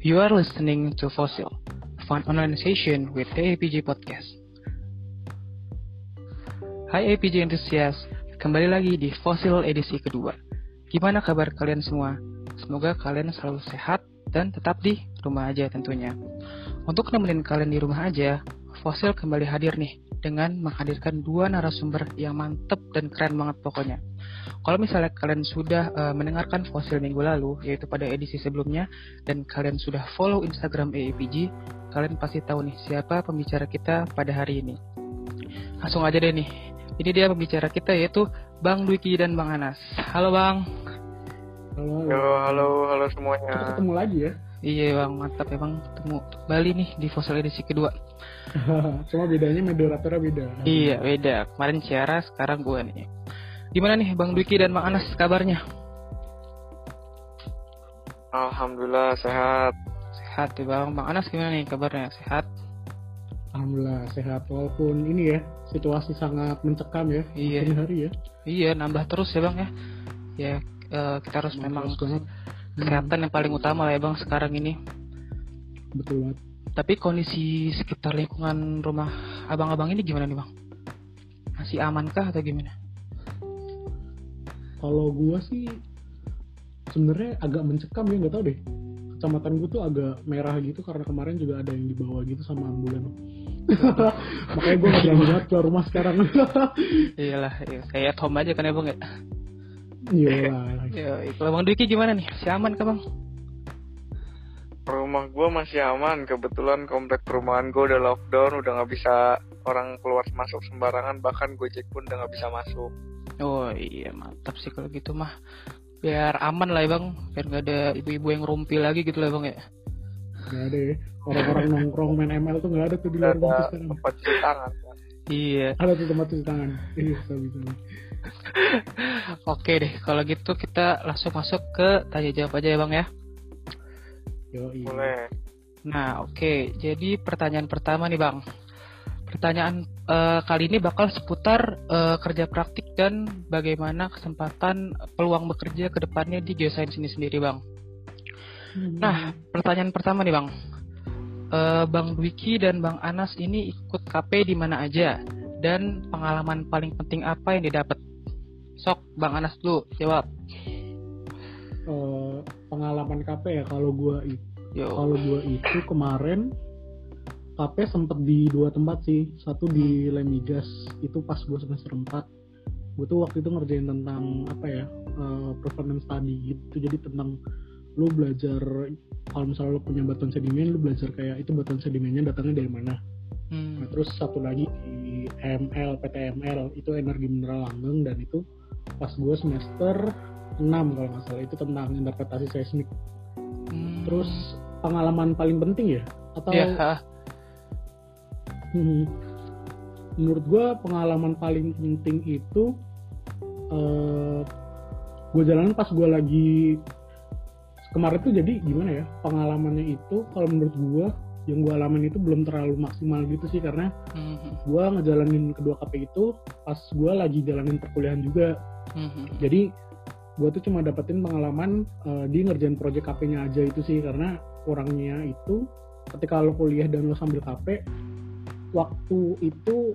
You are listening to Fossil, fun session with AAPG Podcast. Hai APG enthusiast, kembali lagi di Fossil edisi kedua. Gimana kabar kalian semua? Semoga kalian selalu sehat dan tetap di rumah aja tentunya. Untuk nemenin kalian di rumah aja, Fossil kembali hadir nih dengan menghadirkan dua narasumber yang mantep dan keren banget pokoknya. Kalau misalnya kalian sudah uh, mendengarkan fosil minggu lalu, yaitu pada edisi sebelumnya, dan kalian sudah follow Instagram AAPG, kalian pasti tahu nih siapa pembicara kita pada hari ini. Langsung aja deh nih. Ini dia pembicara kita yaitu Bang Dwiki dan Bang Anas. Halo Bang. Halo, halo, halo, halo semuanya. Kita ketemu lagi ya. Iya bang, mantap emang ketemu Bali nih di Fossil edisi kedua. Cuma bedanya moderatornya beda. Iya beda. Kemarin Ciara, sekarang gue nih. Gimana nih Bang Dwiki dan Bang Anas kabarnya? Alhamdulillah sehat. Sehat ya Bang. Bang Anas gimana nih kabarnya? Sehat? Alhamdulillah sehat walaupun ini ya situasi sangat mencekam ya iya. hari ya. Iya nambah terus ya Bang ya. Ya uh, kita harus nambah memang banget. kesehatan yang paling utama lah ya Bang sekarang ini. Betul banget. Tapi kondisi sekitar lingkungan rumah abang-abang ini gimana nih Bang? Masih amankah atau gimana? Kalau gua sih sebenarnya agak mencekam ya nggak tahu deh. Kecamatan gua tuh agak merah gitu karena kemarin juga ada yang dibawa gitu sama ambulan. Makanya gua nggak berani banget keluar rumah sekarang. Iyalah, iya. kayak Tom aja kan ya bang ya. Iya. Ya, kalau bang Dwiki gimana nih? Si aman kah bang? Rumah gue masih aman. Kebetulan komplek perumahan gue udah lockdown, udah nggak bisa orang keluar masuk sembarangan. Bahkan Gojek pun udah nggak bisa masuk. Oh iya mantap sih kalau gitu mah. Biar aman lah ya bang. Biar nggak ada ibu-ibu yang rumpi lagi gitu lah bang ya. Nggak ada ya. Orang-orang nongkrong main ML tuh nggak ada tuh di luar rumah tempat cuci tangan kan? iya. Ada tuh tempat cuci tangan. Iya sabi sabi oke deh kalau gitu kita langsung masuk ke tanya jawab aja ya bang ya. Yo, iya. boleh. Nah oke. Okay. jadi pertanyaan pertama nih bang Pertanyaan uh, kali ini bakal seputar uh, kerja praktik dan bagaimana kesempatan peluang bekerja ke depannya di geosains ini sendiri, Bang. Hmm. Nah, pertanyaan pertama nih, Bang. Uh, Bang Dwiki dan Bang Anas ini ikut KP di mana aja dan pengalaman paling penting apa yang didapat? Sok, Bang Anas dulu jawab. Uh, pengalaman KP ya kalau gua itu kalau gua itu kemarin KP sempet di dua tempat sih. Satu di Lemigas itu pas gue semester 4 gue tuh waktu itu ngerjain tentang apa ya uh, performance study gitu. Jadi tentang lu belajar kalau misalnya lu punya batuan sedimen lu belajar kayak itu batuan sedimennya datangnya dari mana. Hmm. nah, terus satu lagi di ML PTML itu energi mineral langgeng dan itu pas gue semester 6 kalau nggak salah. Itu tentang interpretasi seismik. Hmm. terus pengalaman paling penting ya? Atau ya, hmm, menurut gue pengalaman paling penting itu uh, eh, gue jalanin pas gue lagi kemarin tuh jadi gimana ya pengalamannya itu kalau menurut gue yang gue alamin itu belum terlalu maksimal gitu sih karena mm-hmm. gue ngejalanin kedua KP itu pas gue lagi jalanin perkuliahan juga mm-hmm. jadi gue tuh cuma dapetin pengalaman uh, di ngerjain project KP-nya aja itu sih karena kurangnya itu ketika lo kuliah dan lo sambil KP waktu itu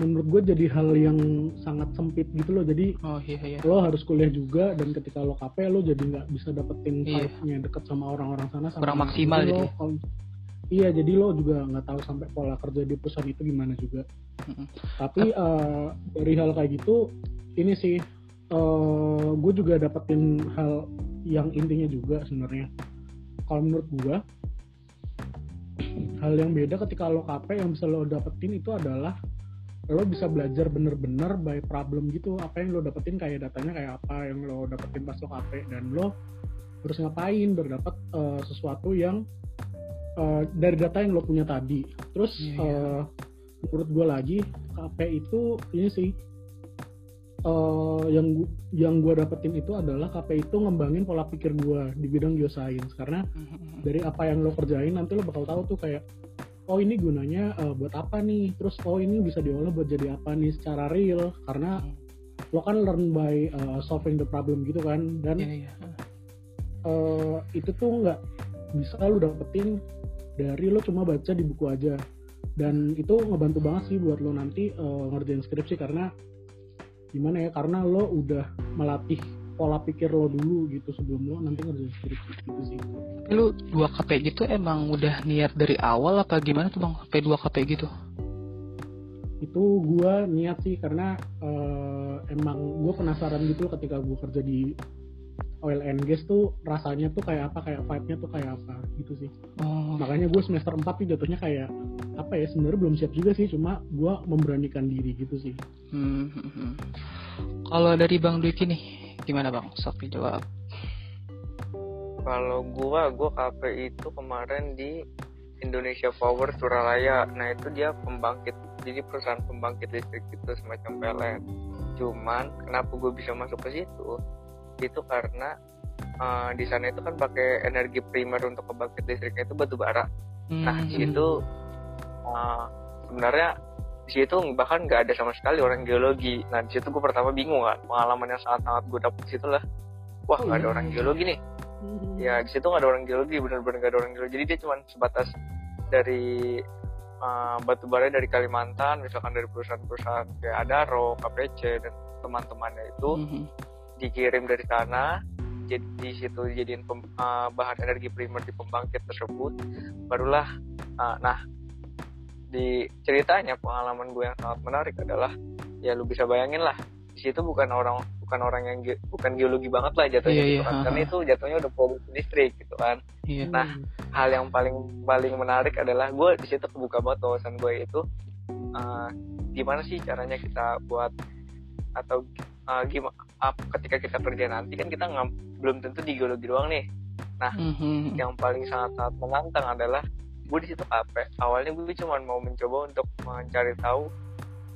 menurut gue jadi hal yang sangat sempit gitu loh jadi oh, iya, iya. lo harus kuliah juga dan ketika lo KP lo jadi nggak bisa dapetin iya. nya deket sama orang-orang sana sama kurang maksimal jadi lo, iya jadi lo juga nggak tahu sampai pola kerja di perusahaan itu gimana juga mm-hmm. tapi uh, dari hal kayak gitu ini sih uh, gue juga dapetin hal yang intinya juga sebenarnya kalau menurut gue hal yang beda ketika lo KP yang bisa lo dapetin itu adalah lo bisa belajar bener-bener by problem gitu. Apa yang lo dapetin kayak datanya kayak apa yang lo dapetin pas lo KP dan lo harus ngapain berdapat uh, sesuatu yang uh, dari data yang lo punya tadi. Terus yeah, yeah. Uh, menurut gue lagi KP itu ini sih uh, yang yang gue dapetin itu adalah KP itu ngembangin pola pikir gue di bidang geoscience. Karena mm-hmm. dari apa yang lo kerjain nanti lo bakal tahu tuh kayak oh ini gunanya uh, buat apa nih? Terus oh ini bisa diolah buat jadi apa nih secara real? Karena lo kan learn by uh, solving the problem gitu kan? Dan yeah, yeah. Uh, itu tuh nggak bisa lu dapetin dari lo cuma baca di buku aja. Dan itu ngebantu banget sih buat lo nanti uh, ngerjain skripsi. Karena gimana ya karena lo udah melatih pola pikir lo dulu gitu sebelum lo nanti ngerjain skripsi gitu sih. Lu dua KP gitu emang udah niat dari awal apa gimana tuh bang? KP dua KP gitu? Itu gue niat sih karena uh, emang gue penasaran gitu ketika gue kerja di oil and gas tuh rasanya tuh kayak apa kayak vibe-nya tuh kayak apa gitu sih oh. makanya gue semester 4 tuh jatuhnya kayak apa ya sebenarnya belum siap juga sih cuma gue memberanikan diri gitu sih hmm. hmm, hmm. kalau dari bang Dwiki nih gimana bang sok jawab kalau gue gue KP itu kemarin di Indonesia Power Suralaya nah itu dia pembangkit jadi perusahaan pembangkit listrik itu semacam PLN cuman kenapa gue bisa masuk ke situ itu karena uh, di sana itu kan pakai energi primer untuk pembangkit listriknya itu batu bara. Hmm. Nah di situ uh, sebenarnya di situ bahkan nggak ada sama sekali orang geologi. Nah di situ gue pertama bingung kan pengalaman yang sangat sangat gue dapet situ lah. Wah nggak ada orang geologi nih. Hmm. Ya di situ nggak ada orang geologi benar-benar nggak ada orang geologi. Jadi dia cuma sebatas dari uh, batu bara dari Kalimantan, misalkan dari perusahaan-perusahaan kayak Adaro, KPC dan teman-temannya itu. Hmm dikirim dari sana jadi di situ jadiin pem, uh, bahan energi primer di pembangkit tersebut. Barulah uh, nah di ceritanya pengalaman gue yang sangat menarik adalah ya lu bisa bayangin lah di situ bukan orang bukan orang yang ge, bukan geologi banget lah jatuhnya yeah, gitu iya, kan karena itu jatuhnya udah produksi listrik gitu kan. Yeah. nah hal yang paling paling menarik adalah gue di situ kebuka banget wawasan gue itu uh, gimana sih caranya kita buat atau uh, gimana uh, ketika kita kerja nanti kan kita nggak belum tentu di geologi doang nih nah mm-hmm. yang paling sangat sangat menantang adalah gue di situ apa awalnya gue cuma mau mencoba untuk mencari tahu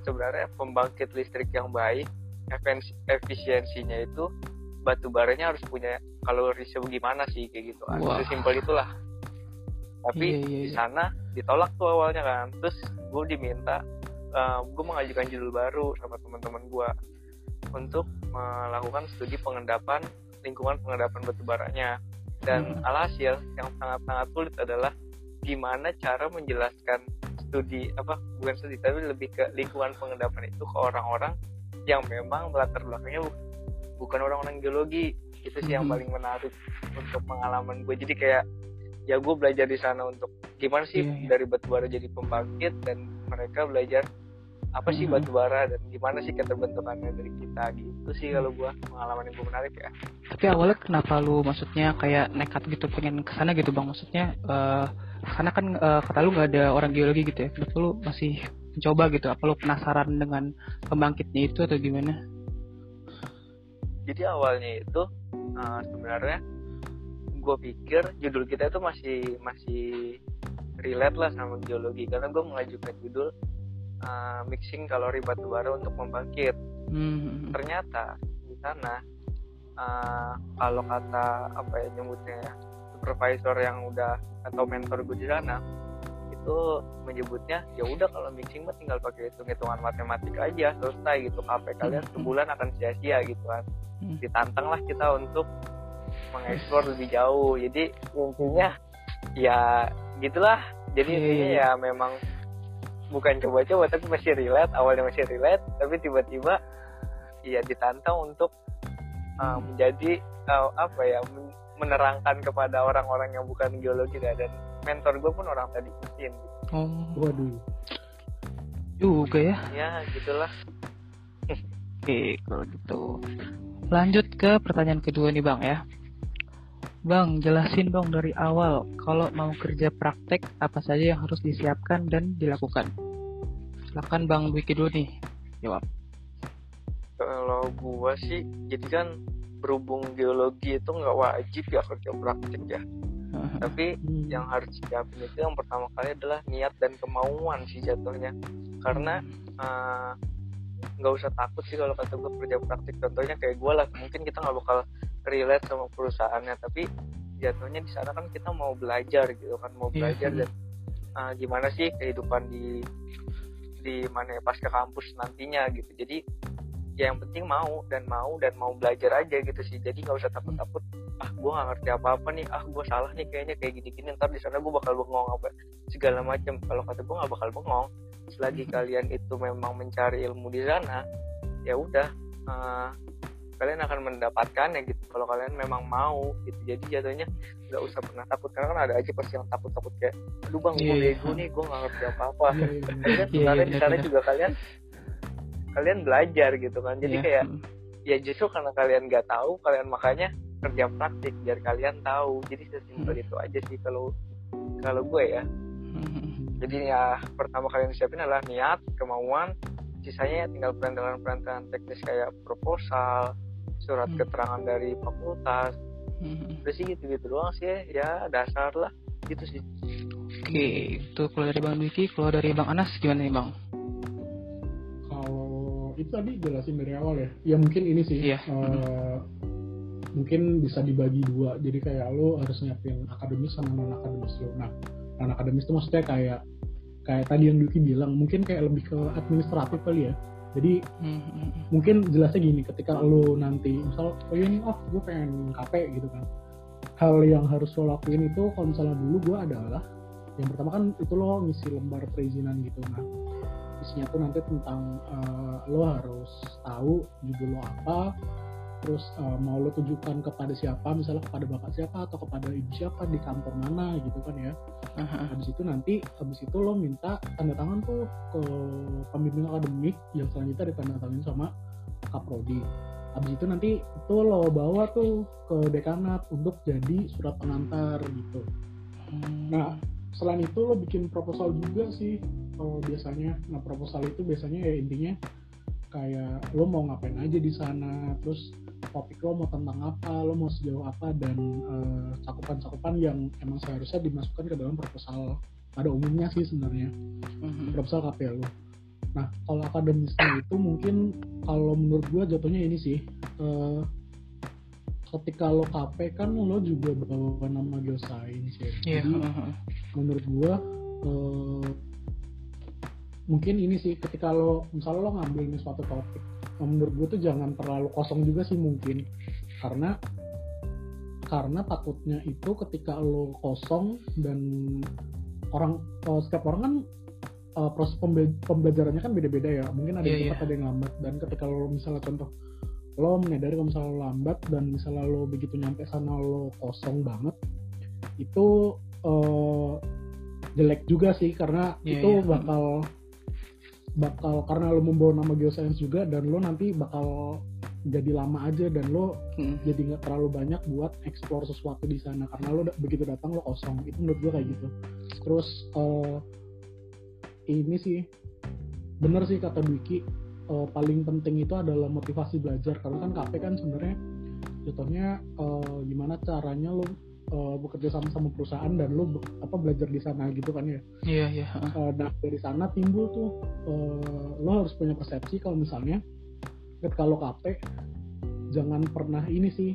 sebenarnya pembangkit listrik yang baik efisiensinya itu batu baranya harus punya kalori sebagaimana sih kayak gitu kan wow. simpel itulah tapi yeah, yeah, yeah. di sana ditolak tuh awalnya kan terus gue diminta uh, gue mengajukan judul baru sama teman-teman gue untuk melakukan studi pengendapan lingkungan pengendapan batu baranya dan hmm. alhasil yang sangat-sangat sulit adalah gimana cara menjelaskan studi apa bukan studi tapi lebih ke lingkungan pengendapan itu ke orang-orang yang memang latar belakangnya bukan orang-orang geologi itu sih yang hmm. paling menarik untuk pengalaman gue jadi kayak ya gue belajar di sana untuk gimana sih yeah, yeah. dari batu bara jadi pembangkit dan mereka belajar apa sih batu bara dan gimana sih keterbentukannya dari kita gitu sih kalau gua pengalaman yang gua menarik ya. Tapi awalnya kenapa lu maksudnya kayak nekat gitu pengen ke sana gitu bang? Maksudnya uh, karena kan uh, kata lu nggak ada orang geologi gitu ya kenapa lu masih mencoba gitu? Apa lu penasaran dengan pembangkitnya itu atau gimana? Jadi awalnya itu uh, sebenarnya gue pikir judul kita itu masih masih relate lah sama geologi karena gue mengajukan judul uh, mixing kalori batu bara untuk membangkit. Hmm. Ternyata di sana uh, kalau kata apa ya nyebutnya ya, supervisor yang udah atau mentor gue di sana itu menyebutnya ya udah kalau mixing mah tinggal pakai hitung hitungan matematik aja selesai gitu KP kalian hmm. sebulan akan sia-sia gitu kan hmm. ditantang lah kita untuk mengeksplor lebih jauh jadi intinya ya gitulah jadi intinya iya. ya memang bukan coba-coba tapi masih relate awalnya masih relate tapi tiba-tiba ya ditantang untuk uh, menjadi uh, apa ya menerangkan kepada orang-orang yang bukan geologi dan mentor gue pun orang tadi mesin gitu. oh. Waduh. Juga ya. Ya gitulah. Oke kalau gitu. Lanjut ke pertanyaan kedua nih bang ya Bang, jelasin dong dari awal kalau mau kerja praktek apa saja yang harus disiapkan dan dilakukan. Silakan Bang Wiki dulu nih, jawab. Kalau gua sih, jadi kan berhubung geologi itu nggak wajib ya kerja praktek ya. Tapi hmm. yang harus disiapin itu yang pertama kali adalah niat dan kemauan sih jatuhnya. Karena uh, nggak usah takut sih kalau kata gue kerja praktik contohnya kayak gue lah mungkin kita nggak bakal relate sama perusahaannya tapi jatuhnya di sana kan kita mau belajar gitu kan mau iya, belajar yeah. dan uh, gimana sih kehidupan di di mana ya pas ke kampus nantinya gitu. Jadi ya yang penting mau dan mau dan mau belajar aja gitu sih. Jadi nggak usah takut-takut ah gue gak ngerti apa apa nih ah gue salah nih kayaknya kayak gini gini ntar di sana gue bakal bengong apa segala macam. Kalau kata gue gak bakal bengong. Selagi kalian itu memang mencari ilmu di sana ya udah eh, kalian akan mendapatkannya gitu. Kalau kalian memang mau gitu jadi jatuhnya nggak usah pernah takut. Karena kan ada aja pasti yang takut takut kayak aduh bang gue Iya, bego nih gue gak ngerti apa apa Iya, iya, iya. kan Iya, sebenarnya iya, di sana benar-benar. juga kalian kalian belajar gitu kan. Jadi Iya, kayak ya justru karena kalian nggak tahu kalian makanya kerja praktik biar kalian tahu. Jadi sesimpel Hmm. itu aja sih kalau kalau gue ya. Mm, jadi ya pertama kalian siapin adalah niat kemauan. Sisanya ya tinggal perantaran-perantaran teknis kayak proposal surat Hmm. keterangan dari fakultas mm. udah sih gitu-gitu doang sih ya dasar lah gitu sih Oke, itu kalau dari Bang Dwiki, kalau dari Bang Anas gimana nih Bang? kalau itu tadi jelasin dari awal ya ya mungkin ini sih Iya. eh, mungkin bisa dibagi dua jadi kayak lo harus nyiapin akademis sama non akademis lo nah non akademis itu maksudnya kayak kayak tadi yang Duki bilang mungkin kayak lebih ke administratif kali ya jadi Mm, mm, mm. mungkin jelasnya gini ketika lo nanti misal oh iya nih oh gue pengen KP gitu kan hal yang harus lo lakuin itu kalau misalnya dulu gue adalah yang pertama kan itu lo ngisi lembar perizinan gitu nah isinya tuh nanti tentang eh, lo harus tahu judul lo apa terus eh, mau lo tujukan kepada siapa misalnya kepada bapak siapa atau kepada ibu siapa di kantor mana gitu kan ya Aha. habis itu nanti habis itu lo minta tanda tangan tuh ke pembimbing akademik yang selanjutnya ditanda tanganin sama kaprodi habis itu nanti itu lo bawa tuh ke dekanat untuk jadi surat pengantar gitu. Nah, selain itu lo bikin proposal juga sih eh, biasanya. Nah, proposal itu biasanya ya intinya kayak lo mau ngapain aja di sana, terus topik lo mau tentang apa, lo mau sejauh apa dan eh, cakupan-cakupan yang emang seharusnya dimasukkan ke dalam proposal pada umumnya sih sebenarnya Mhm. proposal KP lo. Nah, kalau akademisnya itu mungkin kalau menurut gua jatuhnya ini sih eh, ketika lo KP kan lo juga bawa nama geosains ya. Iya. Jadi aha. menurut gua eh, mungkin ini sih ketika lo misalnya lo ngambil nih suatu topik menurut gua tuh jangan terlalu kosong juga sih mungkin karena karena takutnya itu ketika lo kosong dan orang eh, setiap orang kan eh, proses pembe- pembelajarannya kan beda-beda ya mungkin ada Iya, yang iya. cepat ada yang lambat dan ketika lo misalnya contoh lo menyadari kalau misalnya lo lambat dan misalnya lo begitu nyampe sana lo kosong banget itu eh, jelek juga sih karena Iya, itu iya. bakal bakal karena lo membawa nama geoscience juga dan lo nanti bakal jadi lama aja dan lo Mm. jadi nggak terlalu banyak buat explore sesuatu di sana. Karena lo begitu datang lo kosong. Itu menurut gue kayak gitu. Terus eh, ini sih bener sih kata Dwiki eh, paling penting itu adalah motivasi belajar. Karena kan KP kan sebenarnya contohnya eh, gimana caranya lo eh, bekerja sama sama perusahaan dan lo be- apa belajar di sana gitu kan ya Iya, iya. aha. Eh, nah dari sana timbul tuh eh, lo harus punya persepsi kalau misalnya ketika lo KP jangan pernah ini sih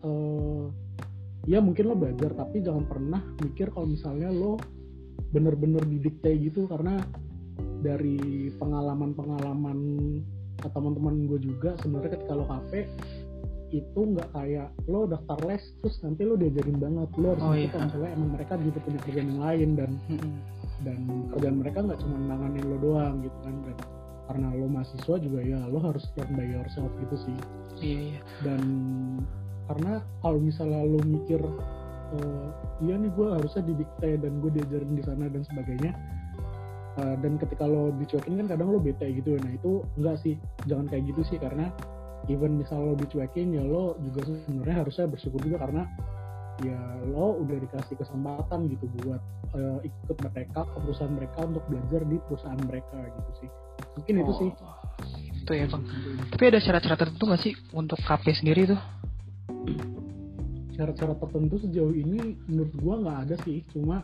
eh, ya mungkin lo belajar tapi jangan pernah mikir kalau misalnya lo bener-bener didikte gitu karena dari pengalaman-pengalaman teman-teman gue juga sebenarnya ketika lo KP itu nggak kayak lo daftar les terus nanti lo diajarin banget lo harus Oh, ngerti iya. kalau misalnya emang mereka juga punya kerjaan yang lain dan dan kerjaan mereka nggak cuma nanganin lo doang gitu kan dan karena lo mahasiswa juga ya lo harus learn by yourself gitu sih Iya, iya. dan karena kalau misalnya lo mikir eh, iya nih gue harusnya didikte dan gue diajarin di sana dan sebagainya Eh, dan ketika lo dicuekin kan kadang lo bete gitu nah itu enggak sih jangan kayak gitu sih karena even misal lo dicuekin ya lo juga sebenarnya harusnya bersyukur juga karena ya lo udah dikasih kesempatan gitu buat eh, ikut mereka ke perusahaan mereka untuk belajar di perusahaan mereka gitu sih mungkin itu Oh, sih Itu ya, Bang. Tapi ada syarat-syarat tertentu nggak sih untuk KP sendiri tuh? cara-cara tertentu sejauh ini menurut gua nggak ada sih cuma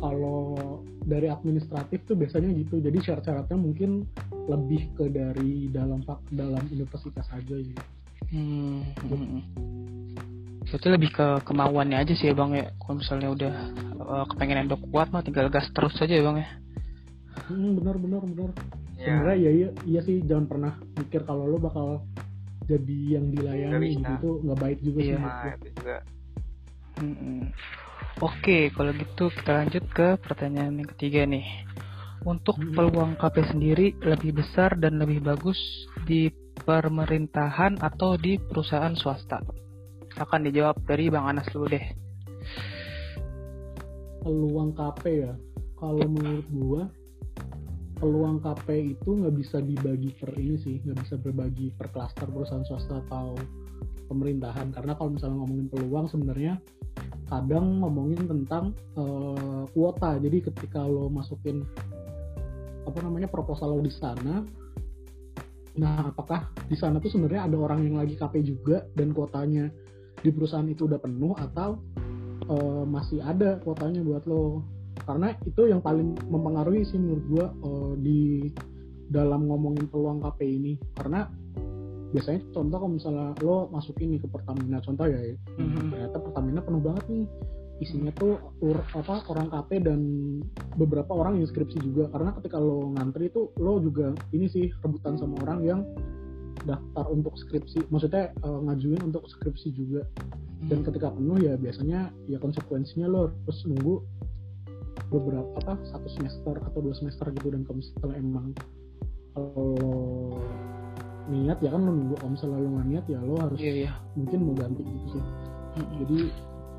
kalau dari administratif tuh biasanya gitu jadi syarat-syaratnya mungkin lebih ke dari dalam fak- dalam universitas aja gitu Hmm. mm-mm. Berarti lebih ke kemauannya aja sih ya Bang ya. Kalau misalnya udah eh, kepengen udah kuat mah tinggal gas terus aja ya Bang ya. hmm, benar benar benar ya sebenarnya iya, iya iya sih jangan pernah mikir kalau lo bakal jadi yang dilayani gitu nggak baik juga sih Iya. nah juga Mm-mm. Oke, kalau gitu kita lanjut ke pertanyaan yang ketiga nih. Untuk peluang KP sendiri lebih besar dan lebih bagus di pemerintahan atau di perusahaan swasta? Akan dijawab dari Bang Anas dulu deh. peluang KP ya kalau menurut gua peluang KP itu nggak bisa dibagi per ini sih nggak bisa berbagi per klaster perusahaan swasta atau pemerintahan karena kalau misalnya ngomongin peluang sebenarnya kadang ngomongin tentang eh, kuota jadi ketika lo masukin apa namanya proposal lo di sana. Nah apakah di sana tuh sebenarnya ada orang yang lagi KP juga dan kuotanya di perusahaan itu udah penuh atau eh, masih ada kuotanya buat lo? Karena itu yang paling mempengaruhi sih menurut gua eh, di dalam ngomongin peluang KP ini. Karena biasanya contoh kalau misalnya lo masukin nih ke Pertamina contoh ya Mhm. ternyata Pertamina penuh banget nih isinya tuh ur- apa orang KP dan beberapa orang yang skripsi juga. Karena ketika lo ngantri itu lo juga ini sih rebutan sama orang yang daftar untuk skripsi. Maksudnya eh, ngajuin untuk skripsi juga. Dan ketika penuh ya biasanya ya konsekuensinya lo harus nunggu beberapa apa satu semester atau dua semester gitu. Dan kalau misalnya emang kalau niat ya kan lo nunggu. Kalau misalnya lo nggak niat ya lo harus Iya, iya. mungkin mau ganti gitu sih. Jadi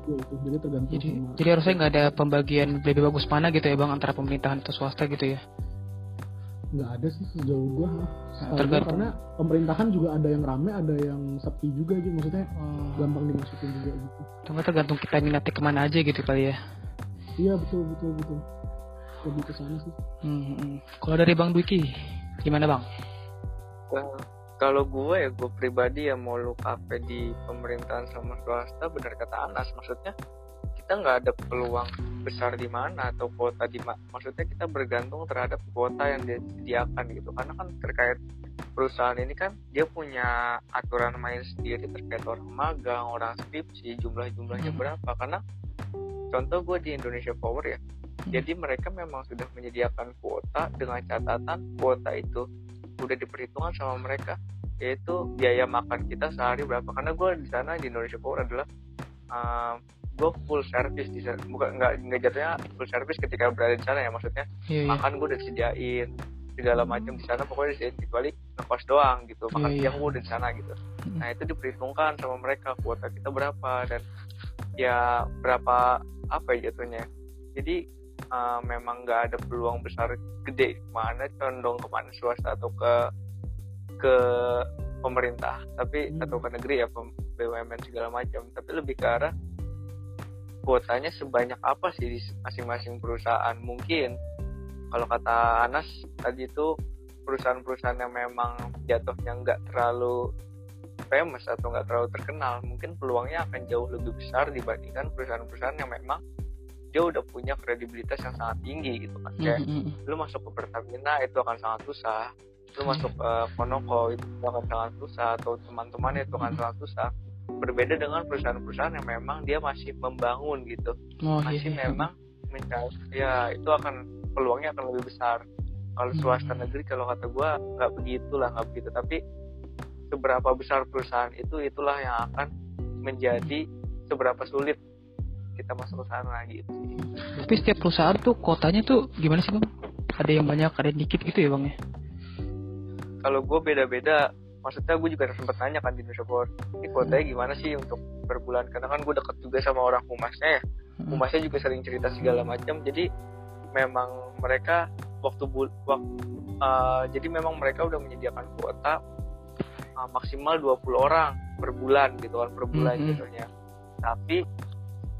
ya itu jadi tergantung Jadi, sama jadi harusnya nggak ada pembagian lebih bagus mana gitu ya Bang antara pemerintahan atau swasta gitu ya? nggak ada sih sejauh gua. Gua tergantung. karena pemerintahan juga ada yang rame ada yang sepi juga gitu. Maksudnya Oh, gampang dimasukin juga gitu. Cuma tergantung kita minatnya ke mana aja gitu kali ya. iya betul betul betul. Lebih ke sana sih. Hmm, Kalau dari Bang Dwiki, gimana Bang? Nah, kalau gue ya gue pribadi ya mau lu KP di pemerintahan sama swasta benar kata Anas maksudnya kita nggak ada peluang besar di mana atau kuota di mana maksudnya kita bergantung terhadap kuota yang disediakan gitu karena kan terkait perusahaan ini kan dia punya aturan main sendiri terkait orang magang orang skripsi jumlah-jumlahnya Hmm. berapa karena contoh gue di Indonesia Power ya Hmm. jadi mereka memang sudah menyediakan kuota dengan catatan kuota itu udah diperhitungkan sama mereka yaitu biaya makan kita sehari berapa karena gue di sana di Indonesia Power adalah gue full service di sana bukan nggak nggak jatuhnya full service ketika berada di sana ya maksudnya Iya, iya. makan gue udah disediain segala macam di sana pokoknya disediain kecuali ngekos doang gitu makan Iya, iya. siang gue udah di sana gitu Hmm. nah itu diperhitungkan sama mereka kuota kita berapa dan ya berapa apa ya jatuhnya jadi uh, memang nggak ada peluang besar gede ke mana condong ke mana swasta atau ke ke pemerintah. Tapi Hmm. atau ke negeri ya BUMN segala macam. Tapi lebih ke arah kuotanya sebanyak apa sih di masing-masing perusahaan? Mungkin kalau kata Anas tadi itu perusahaan-perusahaan yang memang jatuhnya nggak terlalu famous atau nggak terlalu terkenal mungkin peluangnya akan jauh lebih besar dibandingkan perusahaan-perusahaan yang memang dia udah punya kredibilitas yang sangat tinggi gitu kan. Kayak Hmm, hmm, lu masuk ke Pertamina itu akan sangat susah. Lu masuk ke Konoko itu akan sangat susah atau teman-temannya itu akan sangat susah. Berbeda dengan perusahaan-perusahaan yang memang dia masih membangun gitu. Oh, iya, masih iya. memang mencari ya itu akan peluangnya akan lebih besar. Kalau swasta Hmm. negeri kalau kata gua nggak begitulah nggak begitu. Tapi seberapa besar perusahaan itu itulah yang akan menjadi seberapa sulit kita masuk ke sana gitu Tapi setiap perusahaan tuh kotanya tuh gimana sih Bang? Ada yang banyak, ada yang dikit gitu ya Bang ya? kalau gue beda-beda maksudnya gue juga sempat nanya kan di Indonesia Power ini kuotanya gimana sih untuk per bulan karena kan gue deket juga sama orang humasnya ya Hmm. humasnya juga sering cerita segala macam jadi memang mereka waktu bul waktu jadi memang mereka udah menyediakan kuota uh, maksimal 20 orang per bulan gitu kan per bulan Mhm. jatuhnya tapi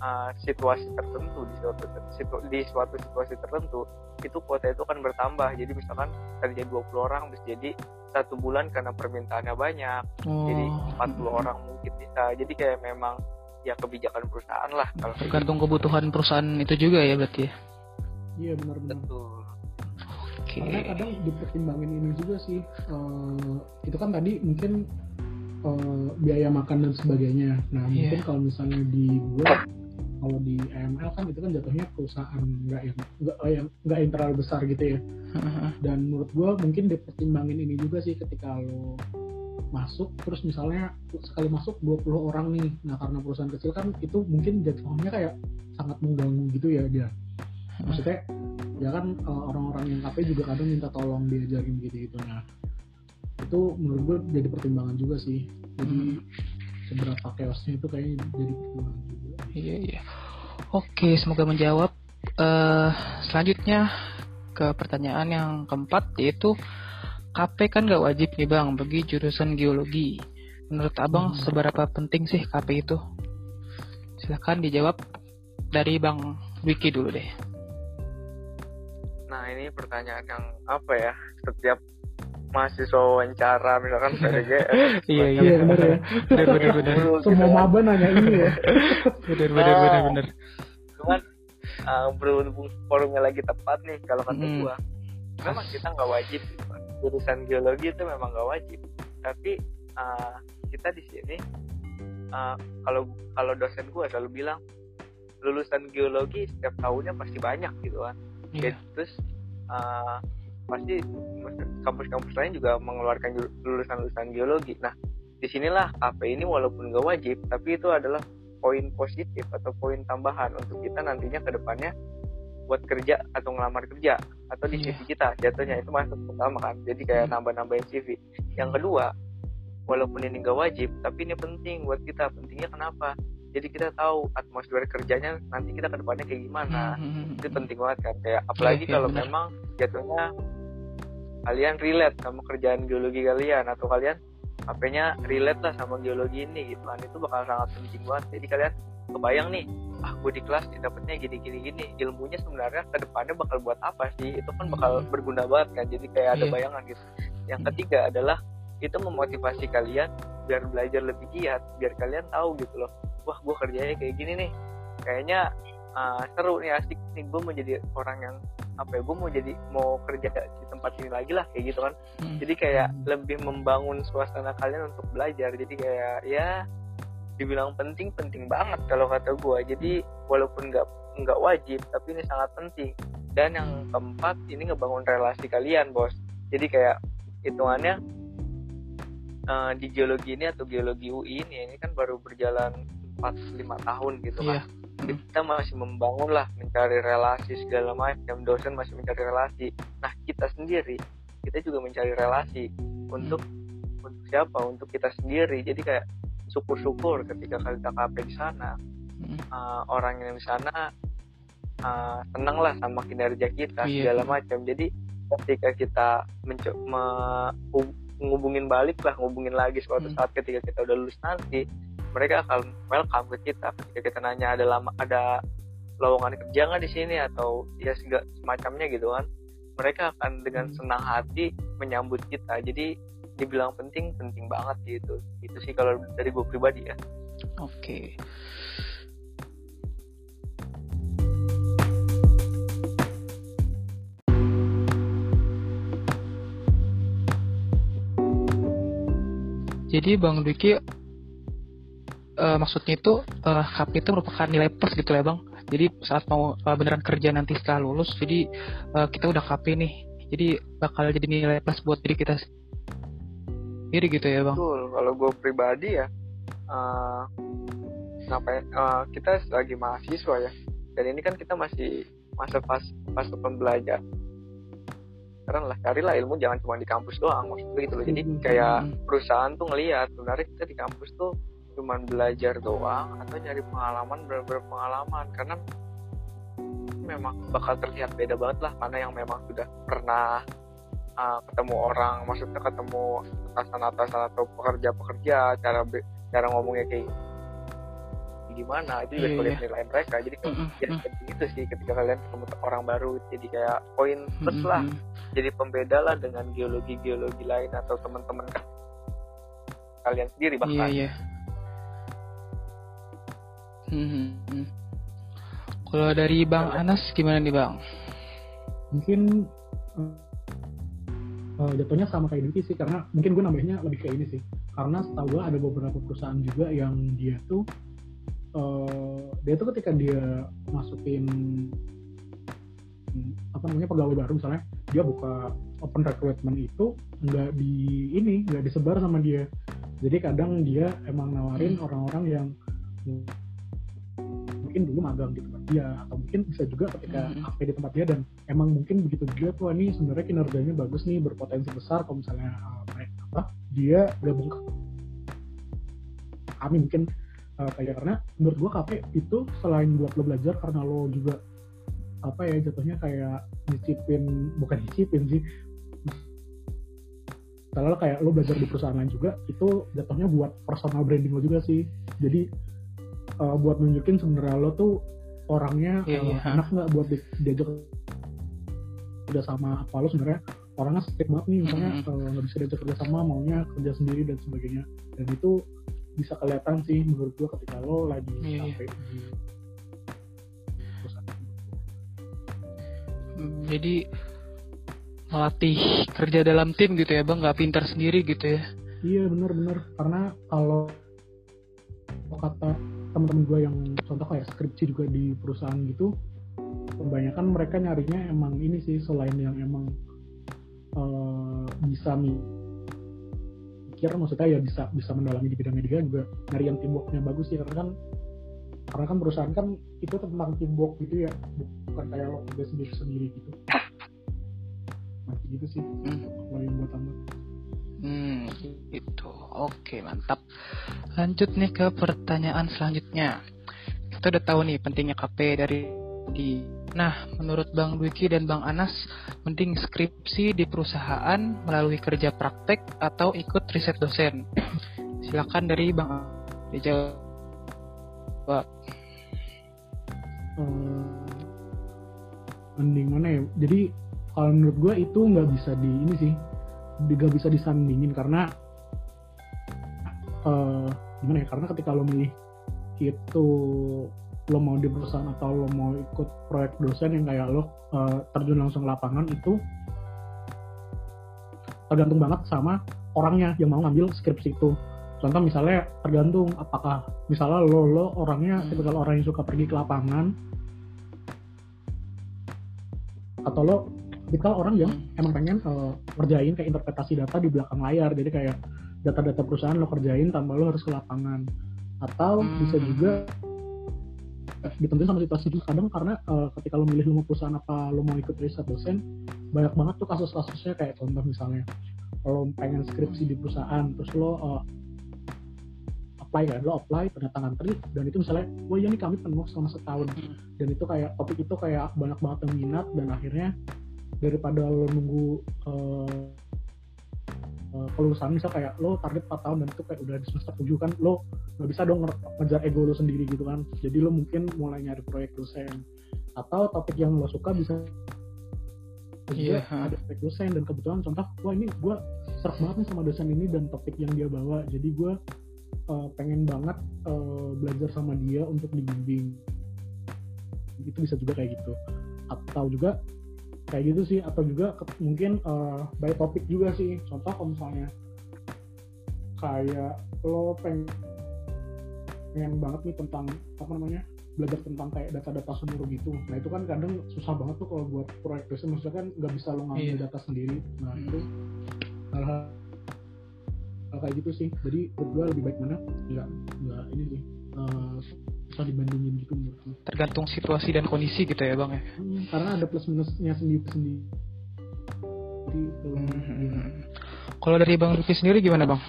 uh, situasi tertentu di suatu situ- di suatu situasi tertentu itu kuota itu kan bertambah. Jadi misalkan tadinya 20 orang bisa jadi satu bulan karena permintaannya banyak Oh, jadi 40 orang mungkin bisa. Jadi kayak memang ya kebijakan perusahaan lah. Kalau tergantung kebutuhan perusahaan itu juga ya berarti ya? iya benar-benar gitu Oke. karena kadang dipertimbangin ini juga sih eh, itu kan tadi mungkin eh, biaya makan dan sebagainya. Nah Iya. mungkin kalau misalnya di gue kalau di AML kan itu kan jatuhnya perusahaan nggak yang nggak yang nggak yang terlalu besar gitu ya. Dan menurut gue mungkin dipertimbangin ini juga sih ketika lo masuk terus misalnya sekali masuk 20 orang nih. Nah karena perusahaan kecil kan itu mungkin jadwalnya kayak sangat mengganggu gitu ya dia. Maksudnya ya kan eh, orang-orang yang KP juga kadang minta tolong diajarin gitu gitu nah itu menurut gue jadi pertimbangan juga sih. Jadi seberapa chaosnya itu kayaknya jadi pertimbangan juga Iya iya. Oke, semoga menjawab. eh selanjutnya ke pertanyaan yang keempat yaitu KP kan gak wajib nih bang bagi jurusan geologi. Menurut abang Hmm. seberapa penting sih KP itu? Silahkan dijawab dari bang Wiki dulu deh. Nah ini pertanyaan yang apa ya? Setiap mahasiswa wawancara misalkan PDGS Iya iya ya Bener bener bener. Dulu gitu semua maba nanya ini ya Bener bener bener bener. cuman uh, berhubung forumnya lagi tepat nih kalau kata Hmm. gua memang kita nggak wajib jurusan geologi itu memang nggak wajib tapi uh, kita di sini uh, kalau kalau dosen gua selalu bilang lulusan geologi setiap tahunnya pasti banyak gitu kan Iya. terus uh, pasti kampus-kampus lain juga mengeluarkan lulusan-lulusan geologi. Nah di sinilah KP ini walaupun nggak wajib tapi itu adalah poin positif atau poin tambahan untuk kita nantinya ke depannya buat kerja atau ngelamar kerja atau di Iya. CV kita. Jatuhnya itu masuk pertama kan. Jadi kayak Hmm. nambah-nambahin CV. Yang kedua walaupun ini nggak wajib tapi ini penting buat kita. Pentingnya kenapa? Jadi kita tahu atmosfer kerjanya nanti kita ke depannya kayak gimana. Hmm, itu penting banget kan. Kayak apalagi iya, kalau memang jatuhnya kalian relate sama kerjaan geologi kalian atau kalian HP-nya relate lah sama geologi ini gitu kan. Itu bakal sangat penting banget. Jadi kalian kebayang nih ah gue di kelas dapetnya gini gini gini ilmunya sebenarnya ke depannya bakal buat apa sih? Itu kan bakal Hmm. berguna banget kan. Jadi kayak ada Iya. bayangan gitu. Yang ketiga adalah itu memotivasi kalian biar belajar lebih giat biar kalian tahu gitu loh wah gue kerjanya kayak gini nih. Kayaknya uh, seru nih asik nih. Gue mau jadi orang yang apa ya gue mau jadi mau kerja di tempat ini lagi lah kayak gitu kan. Hmm. jadi kayak Hmm. lebih membangun suasana kalian untuk belajar. Jadi kayak ya dibilang penting penting banget kalau kata gue jadi walaupun nggak nggak wajib tapi ini sangat penting. Dan yang keempat ini ngebangun relasi kalian bos. Jadi kayak hitungannya eh, di geologi ini atau geologi UI ini ini kan baru berjalan 4-5 tahun gitu kan Kita masih membangun lah mencari relasi segala macam. Dosen masih mencari relasi. Nah kita sendiri kita juga mencari relasi. Untuk untuk siapa? Untuk kita sendiri. Jadi kayak syukur-syukur ketika kita KP di sana. Uh, orang yang di sana uh, senang lah sama kinerja kita Iya. segala macam. Jadi ketika kita menco- me- hub- ngubungin balik lah ngubungin lagi suatu Hmm. saat ketika kita udah lulus nanti mereka akan welcome ke kita ketika kita nanya ada lama ada lowongan kerja nggak di sini atau ya semacamnya gitu kan. Mereka akan dengan senang hati menyambut kita. Jadi dibilang penting penting banget gitu. Itu sih kalau dari gue pribadi ya. Oke. Jadi Bang Dwiki eh, maksudnya itu eh, KP itu merupakan nilai plus gitu ya Bang. Jadi saat mau eh, beneran kerja nanti setelah lulus, jadi eh, kita udah KP nih. Jadi bakal jadi nilai plus buat diri kita sendiri gitu ya Bang. Betul, kalau gue pribadi ya, ngapain? eh, kita lagi mahasiswa ya, dan ini kan kita masih masa pas fase pembelajar. Karena lah carilah ilmu jangan cuma di kampus doang, maksudnya gitu loh. Jadi Hmm. kayak perusahaan tuh ngelihat sebenarnya kita di kampus tuh cuma belajar doang atau nyari pengalaman bener-bener pengalaman karena memang bakal terlihat beda banget lah mana yang memang sudah pernah uh, ketemu orang maksudnya ketemu atasan-atasan atau pekerja-pekerja cara cara ngomongnya kayak gimana itu juga Iya, kuliah iya. nilai mereka jadi kayak Mm-mm, ya, mm. penting itu sih ketika kalian ketemu orang baru jadi kayak poin plus Mm-mm, lah mm. jadi pembeda lah dengan geologi-geologi lain atau teman-teman ka- kalian sendiri Iya bahkan iya. Hmm, hmm. Kalau dari Bang Anas gimana nih Bang? mungkin eh, jatuhnya sama kayak Duki sih karena mungkin gue nambahnya lebih ke ini sih karena setahu gue ada beberapa perusahaan juga yang dia tuh eh, dia tuh ketika dia masukin apa namanya pegawai baru misalnya dia buka open recruitment itu nggak di ini nggak disebar sama dia jadi kadang dia emang nawarin Hmm. orang-orang yang mungkin dulu magang di tempat dia atau mungkin bisa juga ketika Hmm. AP di tempat dia dan emang mungkin begitu dia tuh ini sebenarnya kinerjanya bagus nih berpotensi besar kalau misalnya uh, mereka apa dia gabung ke kami mungkin uh, kayak karena menurut gua KP itu selain buat lo belajar karena lo juga apa ya jatuhnya kayak disiplin bukan disiplin sih kalau kayak lo belajar di perusahaan lain juga itu jatuhnya buat personal branding lo juga sih jadi uh, buat nunjukin sebenarnya lo tuh orangnya Iya, uh, iya. enak nggak buat di, diajak kerja sama apa lo sebenarnya orangnya strict banget nih misalnya Mhm. uh, nggak bisa diajak kerja sama maunya kerja sendiri dan sebagainya dan itu bisa kelihatan sih menurut gua ketika lo lagi iya. sampai di tersebut. Hmm, Jadi melatih kerja dalam tim gitu ya bang, nggak pintar sendiri gitu ya. Iya bener-bener karena kalau kata teman-teman gue yang contoh kayak skripsi juga di perusahaan gitu, kebanyakan mereka nyarinya emang ini sih selain yang emang eh, bisa mikir, maksudnya ya bisa bisa mendalami di bidangnya dia juga nyari yang teamworknya bagus sih karena kan karena kan perusahaan kan itu tentang teamwork gitu ya bukan kayak lo kerja sendiri sendiri gitu. Masih gitu sih Hmm. kalau yang gue tambah. Hmm, itu. Oke, mantap. Lanjut nih ke pertanyaan selanjutnya. Kita udah tahu nih pentingnya KP dari di. Nah, menurut Bang Dwiki dan Bang Anas, mending skripsi di perusahaan melalui kerja praktek atau ikut riset dosen? Silakan dari Bang dijawab. eh, mending mana ya jadi kalau menurut gue itu nggak bisa di ini sih nggak bisa disandingin karena eh gimana ya karena ketika lo milih itu lo mau di perusahaan atau lo mau ikut proyek dosen yang kayak lo eh, terjun langsung ke lapangan itu tergantung banget sama orangnya yang mau ngambil skripsi itu contoh misalnya tergantung apakah misalnya lo lo orangnya Hmm. tipikal orang yang suka pergi ke lapangan atau lo tipikal orang yang Hmm. emang pengen eh, ngerjain kayak interpretasi data di belakang layar jadi kayak data-data perusahaan lo kerjain tanpa lo harus ke lapangan atau Hmm. bisa juga eh, ditentuin sama situasi juga kadang karena eh, ketika lo milih lo mau perusahaan apa lo mau ikut riset dosen banyak banget tuh kasus-kasusnya kayak contoh misalnya lo pengen skripsi di perusahaan terus lo eh, apply kan lo apply ternyata ngantri dan itu misalnya wah iya nih kami penuh selama setahun Hmm. dan itu kayak topik itu kayak banyak banget yang minat dan akhirnya daripada lo nunggu eh, kelulusan misal kayak lo target 4 tahun dan itu kayak udah di semester 7 kan lo nggak bisa dong nge- ngejar ego lo sendiri gitu kan. Jadi lo mungkin mulai nyari proyek dosen. Atau topik yang lo suka bisa Iya, ada proyek dosen. Dan kebetulan contoh wah ini gue serak banget nih sama dosen ini dan topik yang dia bawa. Jadi gue eh, pengen banget eh, belajar sama dia untuk dibimbing. Itu bisa juga kayak gitu. Atau juga kayak gitu sih atau juga ke- mungkin eh, by topik juga sih. Contoh kalau misalnya kayak lo pengen pengen banget nih tentang apa namanya belajar tentang kayak data-data seluruh gitu. Nah itu kan kadang susah banget tuh kalau buat proyek dosen maksudnya kan nggak bisa lo ngambil Iya. data sendiri. Nah itu hal-hal hal kayak gitu sih. Jadi gue lebih baik mana? Nggak nggak ini sih. Eh, susah dibandingin gitu menurut gue Tergantung situasi dan kondisi gitu ya bang ya. Hmm, karena ada plus minusnya sendiri sendiri jadi kalau Hmm. Kalau dari Bang Luki sendiri gimana bang?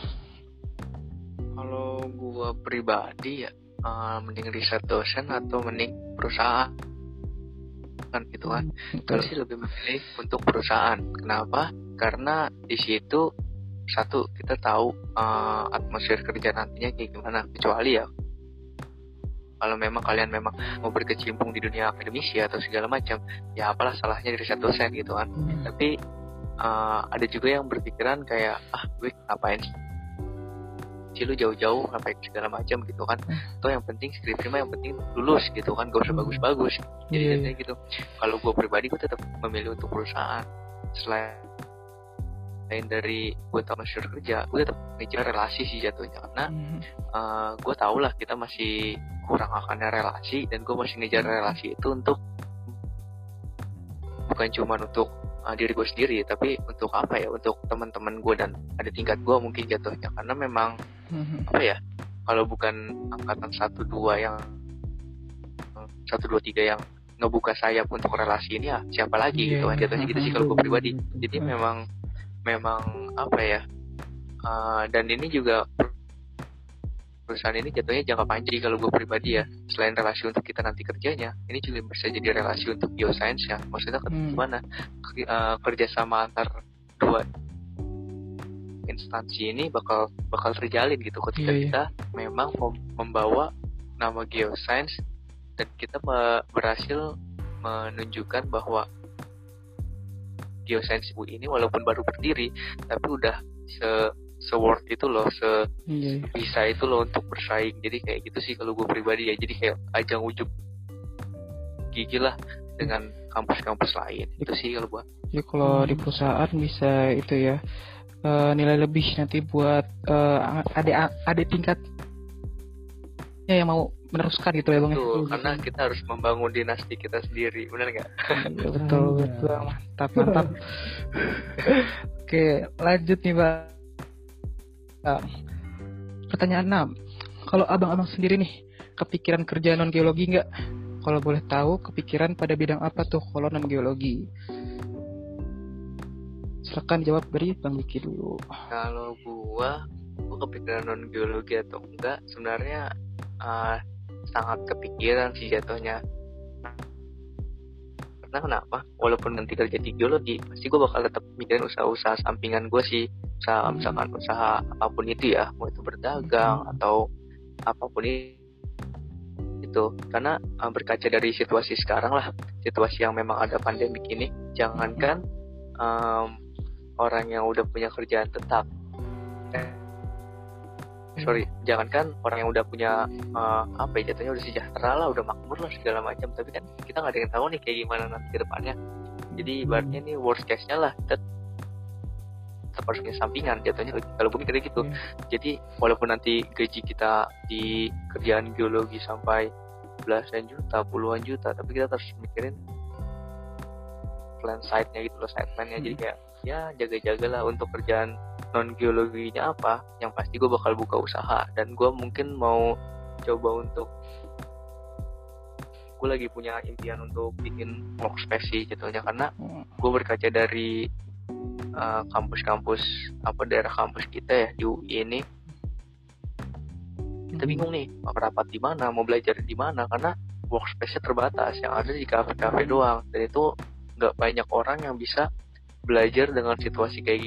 Kalau gua pribadi ya eh, mending riset dosen atau mending perusahaan kan gitu kan. Gue sih lebih memilih untuk perusahaan. Kenapa? Karena di situ satu kita tahu eh, atmosfer kerja nantinya kayak gimana. Kecuali ya kalau memang kalian memang mau berkecimpung di dunia akademisi atau segala macam, ya apalah salahnya di riset dosen gitu kan. Hmm, Tapi eh, ada juga yang berpikiran kayak ah gue ngapain sih? Sih lu jauh-jauh ngapain segala macam gitu kan. Atau yang penting skripsi mah yang penting lulus gitu kan gak usah Hmm. bagus-bagus. Jadi Iya, jadinya gitu. Kalau gue pribadi gue tetap memilih untuk perusahaan. Selain selain dari gue tahu masyarakat kerja gue tetap ngejar relasi sih jatuhnya karena Hmm. gue tau lah kita masih kurang akan relasi dan gue masih ngejar Hmm. relasi itu untuk bukan cuma untuk uh, diri gue sendiri tapi untuk apa ya untuk teman-teman gue dan ada tingkat gue mungkin jatuhnya karena memang Mhm. apa ya kalau bukan angkatan satu dua yang satu dua tiga yang ngebuka sayap untuk relasi ini ya siapa lagi Iya, gitu kan jatuhnya gitu sih kalau gue Betul, pribadi jadi Hmm. memang memang apa ya uh, dan ini juga perusahaan ini jatuhnya jangka panjang kalau gue pribadi ya selain relasi untuk kita nanti kerjanya ini juga bisa jadi relasi untuk bioscience ya maksudnya ke- Hmm. gimana Ke- uh, kerjasama antar dua instansi ini bakal bakal terjalin gitu ketika Iya, iya. kita memang mem- membawa nama geoscience dan kita berhasil menunjukkan bahwa geoscience UI ini walaupun baru berdiri tapi udah se se worth itu loh se Iya, iya. bisa itu loh untuk bersaing. Jadi kayak gitu sih kalau gue pribadi ya. Jadi kayak ajang ujuk gigi lah dengan kampus-kampus lain. Itu sih kalau gue Jadi kalau di perusahaan bisa itu ya eh, nilai lebih nanti buat eh, adik adik tingkat ya yang mau meneruskan gitu ya bang ya. Betul, betul. karena kita harus membangun dinasti kita sendiri benar nggak Iya, betul Iya. betul mantap mantap. Oke lanjut nih bang. Pertanyaan 6 Kalau abang-abang sendiri nih kepikiran kerja non geologi nggak? Kalau boleh tahu kepikiran pada bidang apa tuh kalau non geologi? Silakan jawab dari bang Wiki dulu. kalau gua gua kepikiran non geologi atau enggak sebenarnya uh, sangat kepikiran sih jatuhnya. Karena kenapa? Walaupun nanti kerja di geologi pasti gua bakal tetap mikirin usaha-usaha sampingan gua sih. Usaha misalkan usaha apa pun itu ya mau itu berdagang atau apa pun itu. Karena uh, berkaca dari situasi sekarang lah situasi yang memang ada pandemik ini jangankan um, orang yang udah punya kerjaan tetap. eh, sorry jangankan orang yang udah punya uh, apa ya jatuhnya udah sejahtera lah udah makmur lah segala macam. Tapi kan kita nggak ada yang tahu nih kayak gimana nanti ke depannya. Jadi ibaratnya nih worst case nya lah kita tetap harus punya sampingan jatuhnya kalau gue mikirnya gitu. Iya. jadi walaupun nanti gaji kita di kerjaan geologi sampai belasan juta puluhan juta tapi kita harus mikirin plan side-nya gitu loh side plan-nya. Jadi kayak ya jaga-jaga lah untuk kerjaan non geologinya apa yang pasti gue bakal buka usaha. Dan gue mungkin mau coba untuk gue lagi punya impian untuk bikin workspace sih jatuhnya karena gue berkaca dari uh, kampus-kampus apa daerah kampus kita ya di UI ini. Kita bingung nih mau rapat di mana mau belajar di mana. Karena workspace-nya terbatas yang ada di kafe-kafe doang. Dan itu nggak banyak orang yang bisa belajar dengan situasi kayak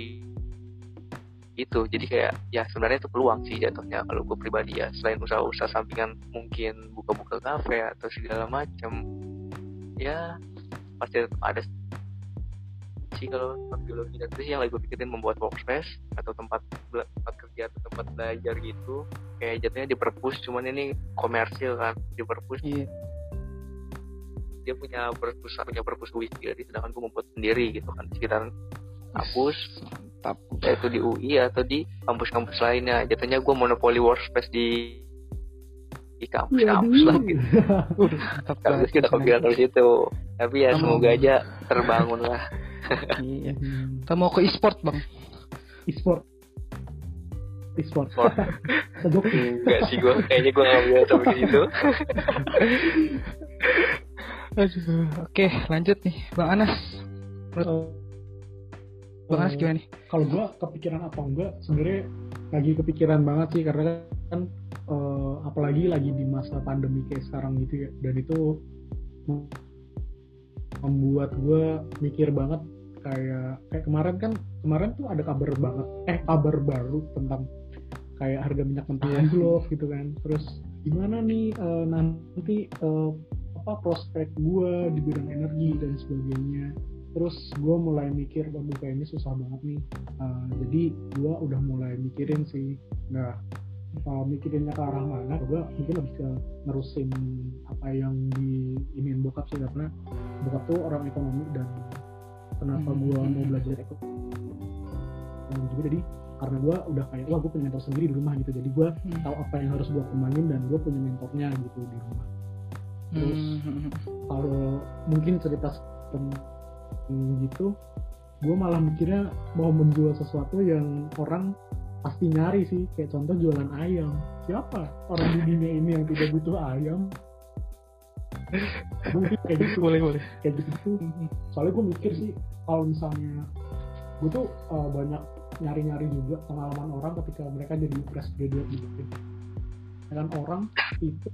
gitu. Jadi kayak ya sebenarnya itu peluang sih jatuhnya kalau gue pribadi ya. Selain usaha-usaha sampingan mungkin buka-buka kafe atau segala macam ya pasti tetap ada sih kalau biologi dan sih yang lagi gue pikirin membuat workspace atau tempat tempat kerja atau tempat belajar gitu kayak jatuhnya di perpus cuman ini komersil kan di perpus Iya. dia punya perpus punya perpus UI sendiri sedangkan gue membuat sendiri gitu kan. Di sekitar kampus Mantap. yaitu di UI atau di kampus-kampus lainnya jatuhnya gue monopoli workspace di di kampus-kampus lah gitu banget gue udah kepikiran dari situ tapi ya Kamu- semoga aja terbangun lah Iya. Kita mau ke e-sport bang. e-sport e-sport enggak sih gue kayaknya gue nggak bisa sampai ke situ Aduh. Oke lanjut nih bang Anas. Bang Anas eh, gimana nih? kalau gua kepikiran apa enggak sebenarnya lagi kepikiran banget sih karena kan eh, apalagi lagi di masa pandemi kayak sekarang gitu ya dan itu mem- membuat gua mikir banget kayak kayak kemarin kan kemarin tuh ada kabar banget eh kabar baru tentang kayak harga minyak mentah Iya. anjlok gitu kan terus gimana nih eh, nanti eh, apa prospek gua di bidang energi dan sebagainya terus gue mulai mikir waduh kayaknya susah banget nih Uh, jadi gue udah mulai mikirin sih nggak uh, mikirinnya ke arah mana gue mungkin lebih ke nerusin apa yang di iniin bokap sih karena bokap tuh orang ekonomi dan kenapa Hmm. gue mau belajar ekonomi juga jadi karena gue udah kayak wah gue punya mentor sendiri di rumah gitu jadi gue Hmm. tahu apa yang harus gue kembangin dan gue punya mentornya gitu di rumah terus Hmm. kalau mungkin cerita tentang gitu. Gue malah mikirnya mau menjual sesuatu yang orang pasti nyari sih. Kayak contoh jualan ayam. Siapa orang di dunia ini yang tidak butuh ayam? Mungkin kayak gitu. Boleh boleh. Kayak gitu soalnya gue mikir sih kalau misalnya gue tuh uh, banyak nyari-nyari juga pengalaman orang ketika mereka jadi fresh graduate gitu. Kan orang itu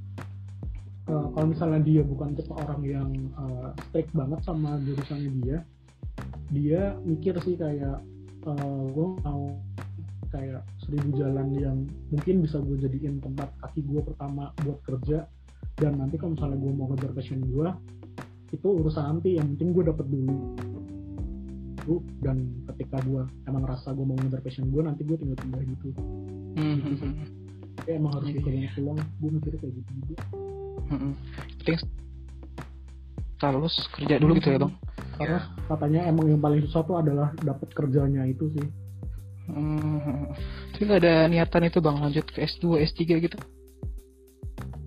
uh, kalau misalnya dia bukan tipe orang yang uh, strict banget sama jurusannya dia dia mikir sih kayak uh, gue mau kayak seribu jalan yang mungkin bisa gue jadiin tempat kaki gue pertama buat kerja. Dan nanti kalau misalnya gue mau ngejar passion gue itu urusan nanti yang penting gue dapet dulu. Dan ketika gue emang rasa gue mau ngejar passion gue nanti gue tinggal pindah gitu. Hmm. ya emang harus banyak peluang gue mikirnya kayak gitu juga Hmm. Penting setelah lulus kerja dulu gitu ya bang karena katanya emang yang paling susah tuh adalah dapet kerjanya itu sih Hmm. Tapi nggak ada niatan itu bang lanjut ke S2, S3 gitu?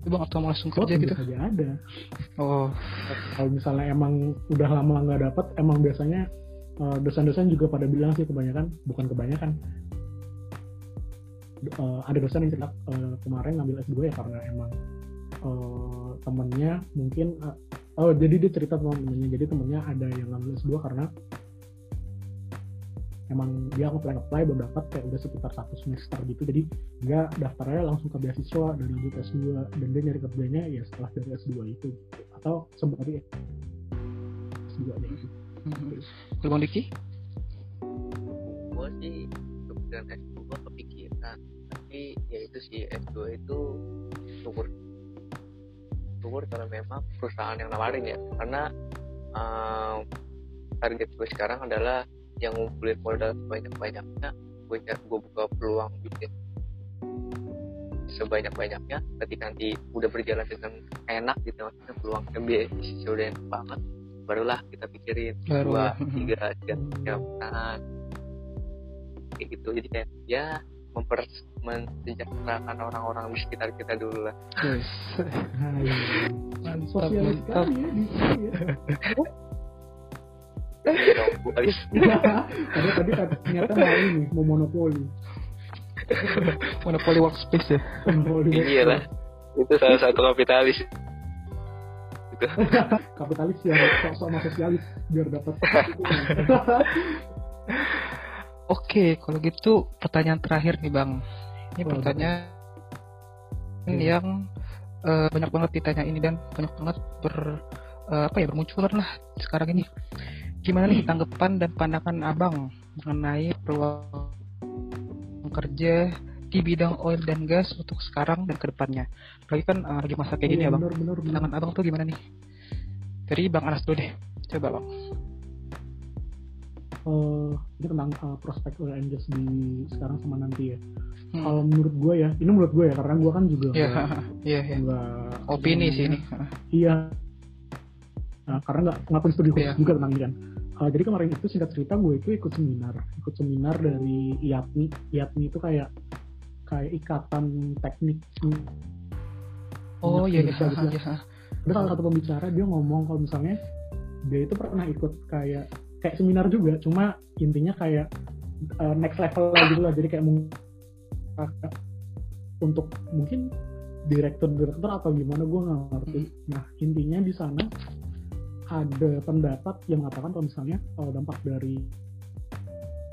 Itu bang atau mau langsung oh kerja tentu gitu? saja ada Oh, kalau misalnya emang udah lama nggak dapet emang biasanya eh, dosen-dosen juga pada bilang sih kebanyakan bukan kebanyakan Eh, ada dosen yang cerita eh, kemarin ngambil S2 ya karena emang eh, temennya mungkin eh, oh jadi dia cerita sama temennya jadi temennya ada yang ngambil S2 karena emang dia apply apply belum dapat kayak udah sekitar satu semester gitu jadi dia daftarnya langsung ke beasiswa dan lanjut S2 dan dia nyari kerjanya ya setelah dari S2 itu gitu. atau sebut tadi S2 aja gitu hmm. Kalau bang Diki? gue sih kepikiran S2 kepikiran tapi ya itu sih S2 itu syukur syukur karena memang perusahaan yang nawarin ya. Karena um, target gue sekarang adalah yang ngumpulin modal sebanyak-banyaknya gue gue buka peluang bisnis sebanyak-banyaknya ketika nanti udah berjalan dengan enak gitu maksudnya peluangnya bisnis udah enak banget barulah kita pikirin Baru dua tiga tiga nah, kayak gitu. Jadi kayak ya memper mensejahterakan orang-orang di sekitar kita dulu lah. Yes. Mantap, mantap. ya ya. Tadi kata- ternyata mau ini mau monopoli Monopoli workspace ya. monopoli iya lah. itu salah satu kapitalis. Gitu. Kapitalis yang sok sama sosialis biar dapat Oke, kalau gitu pertanyaan terakhir nih bang. Ini Oh, pertanyaan Iya. yang eh, banyak banget ditanya ini dan banyak banget ber eh, apa ya bermunculan lah sekarang ini. Gimana nih tanggapan dan pandangan abang mengenai peluang kerja di bidang oil dan gas untuk sekarang dan ke depannya? Lagi kan eh, lagi masa kayak gini ya bang. bener bener bener Pandangan abang tuh gimana nih? Dari bang Anas dulu deh. Coba bang. Eh, ini tentang eh, prospek oil and gas di sekarang sama nanti ya Hmm. kalau menurut gue ya ini menurut gue ya karena gue kan juga nggak- iya, iya. nggak- Opini sih ini. iya nah, karena nggak ngelakuin studi khusus Iya. juga tentang ini kan Uh, jadi kemarin itu singkat cerita gue itu ikut seminar ikut seminar dari IATMI IATMI itu kayak kayak ikatan teknik Oh iya iya. Bisa, bisa. iya. ada salah satu pembicara dia ngomong kalau misalnya dia itu pernah ikut kayak kayak seminar juga cuma intinya kayak uh, next level lah gitu lah. Jadi kayak mung- untuk mungkin direktur-direktur atau gimana gue nggak ngerti. Nah intinya di sana ada pendapat yang mengatakan kalau misalnya kalau dampak dari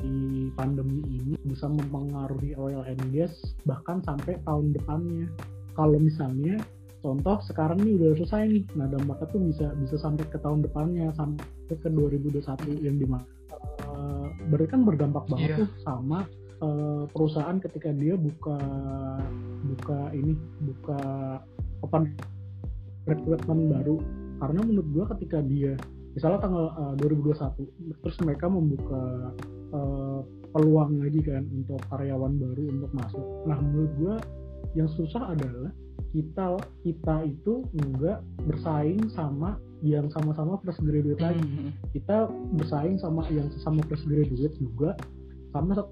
di pandemi ini bisa mempengaruhi oil and gas bahkan sampai tahun depannya. Kalau misalnya contoh sekarang nih udah selesai nih. Nah dampaknya tuh bisa bisa sampai ke tahun depannya sampai ke 2021 yang di mana eh, berarti kan berdampak banget Iya. tuh sama eh, perusahaan ketika dia buka buka ini buka open recruitment baru. Karena menurut gua ketika dia misalnya tanggal eh, 2021 terus mereka membuka eh, peluang lagi kan untuk karyawan baru untuk masuk. Nah menurut gua yang susah adalah kita kita itu enggak bersaing sama yang sama-sama fresh graduate lagi Hmm. kita bersaing sama yang sesama fresh graduate juga sama satu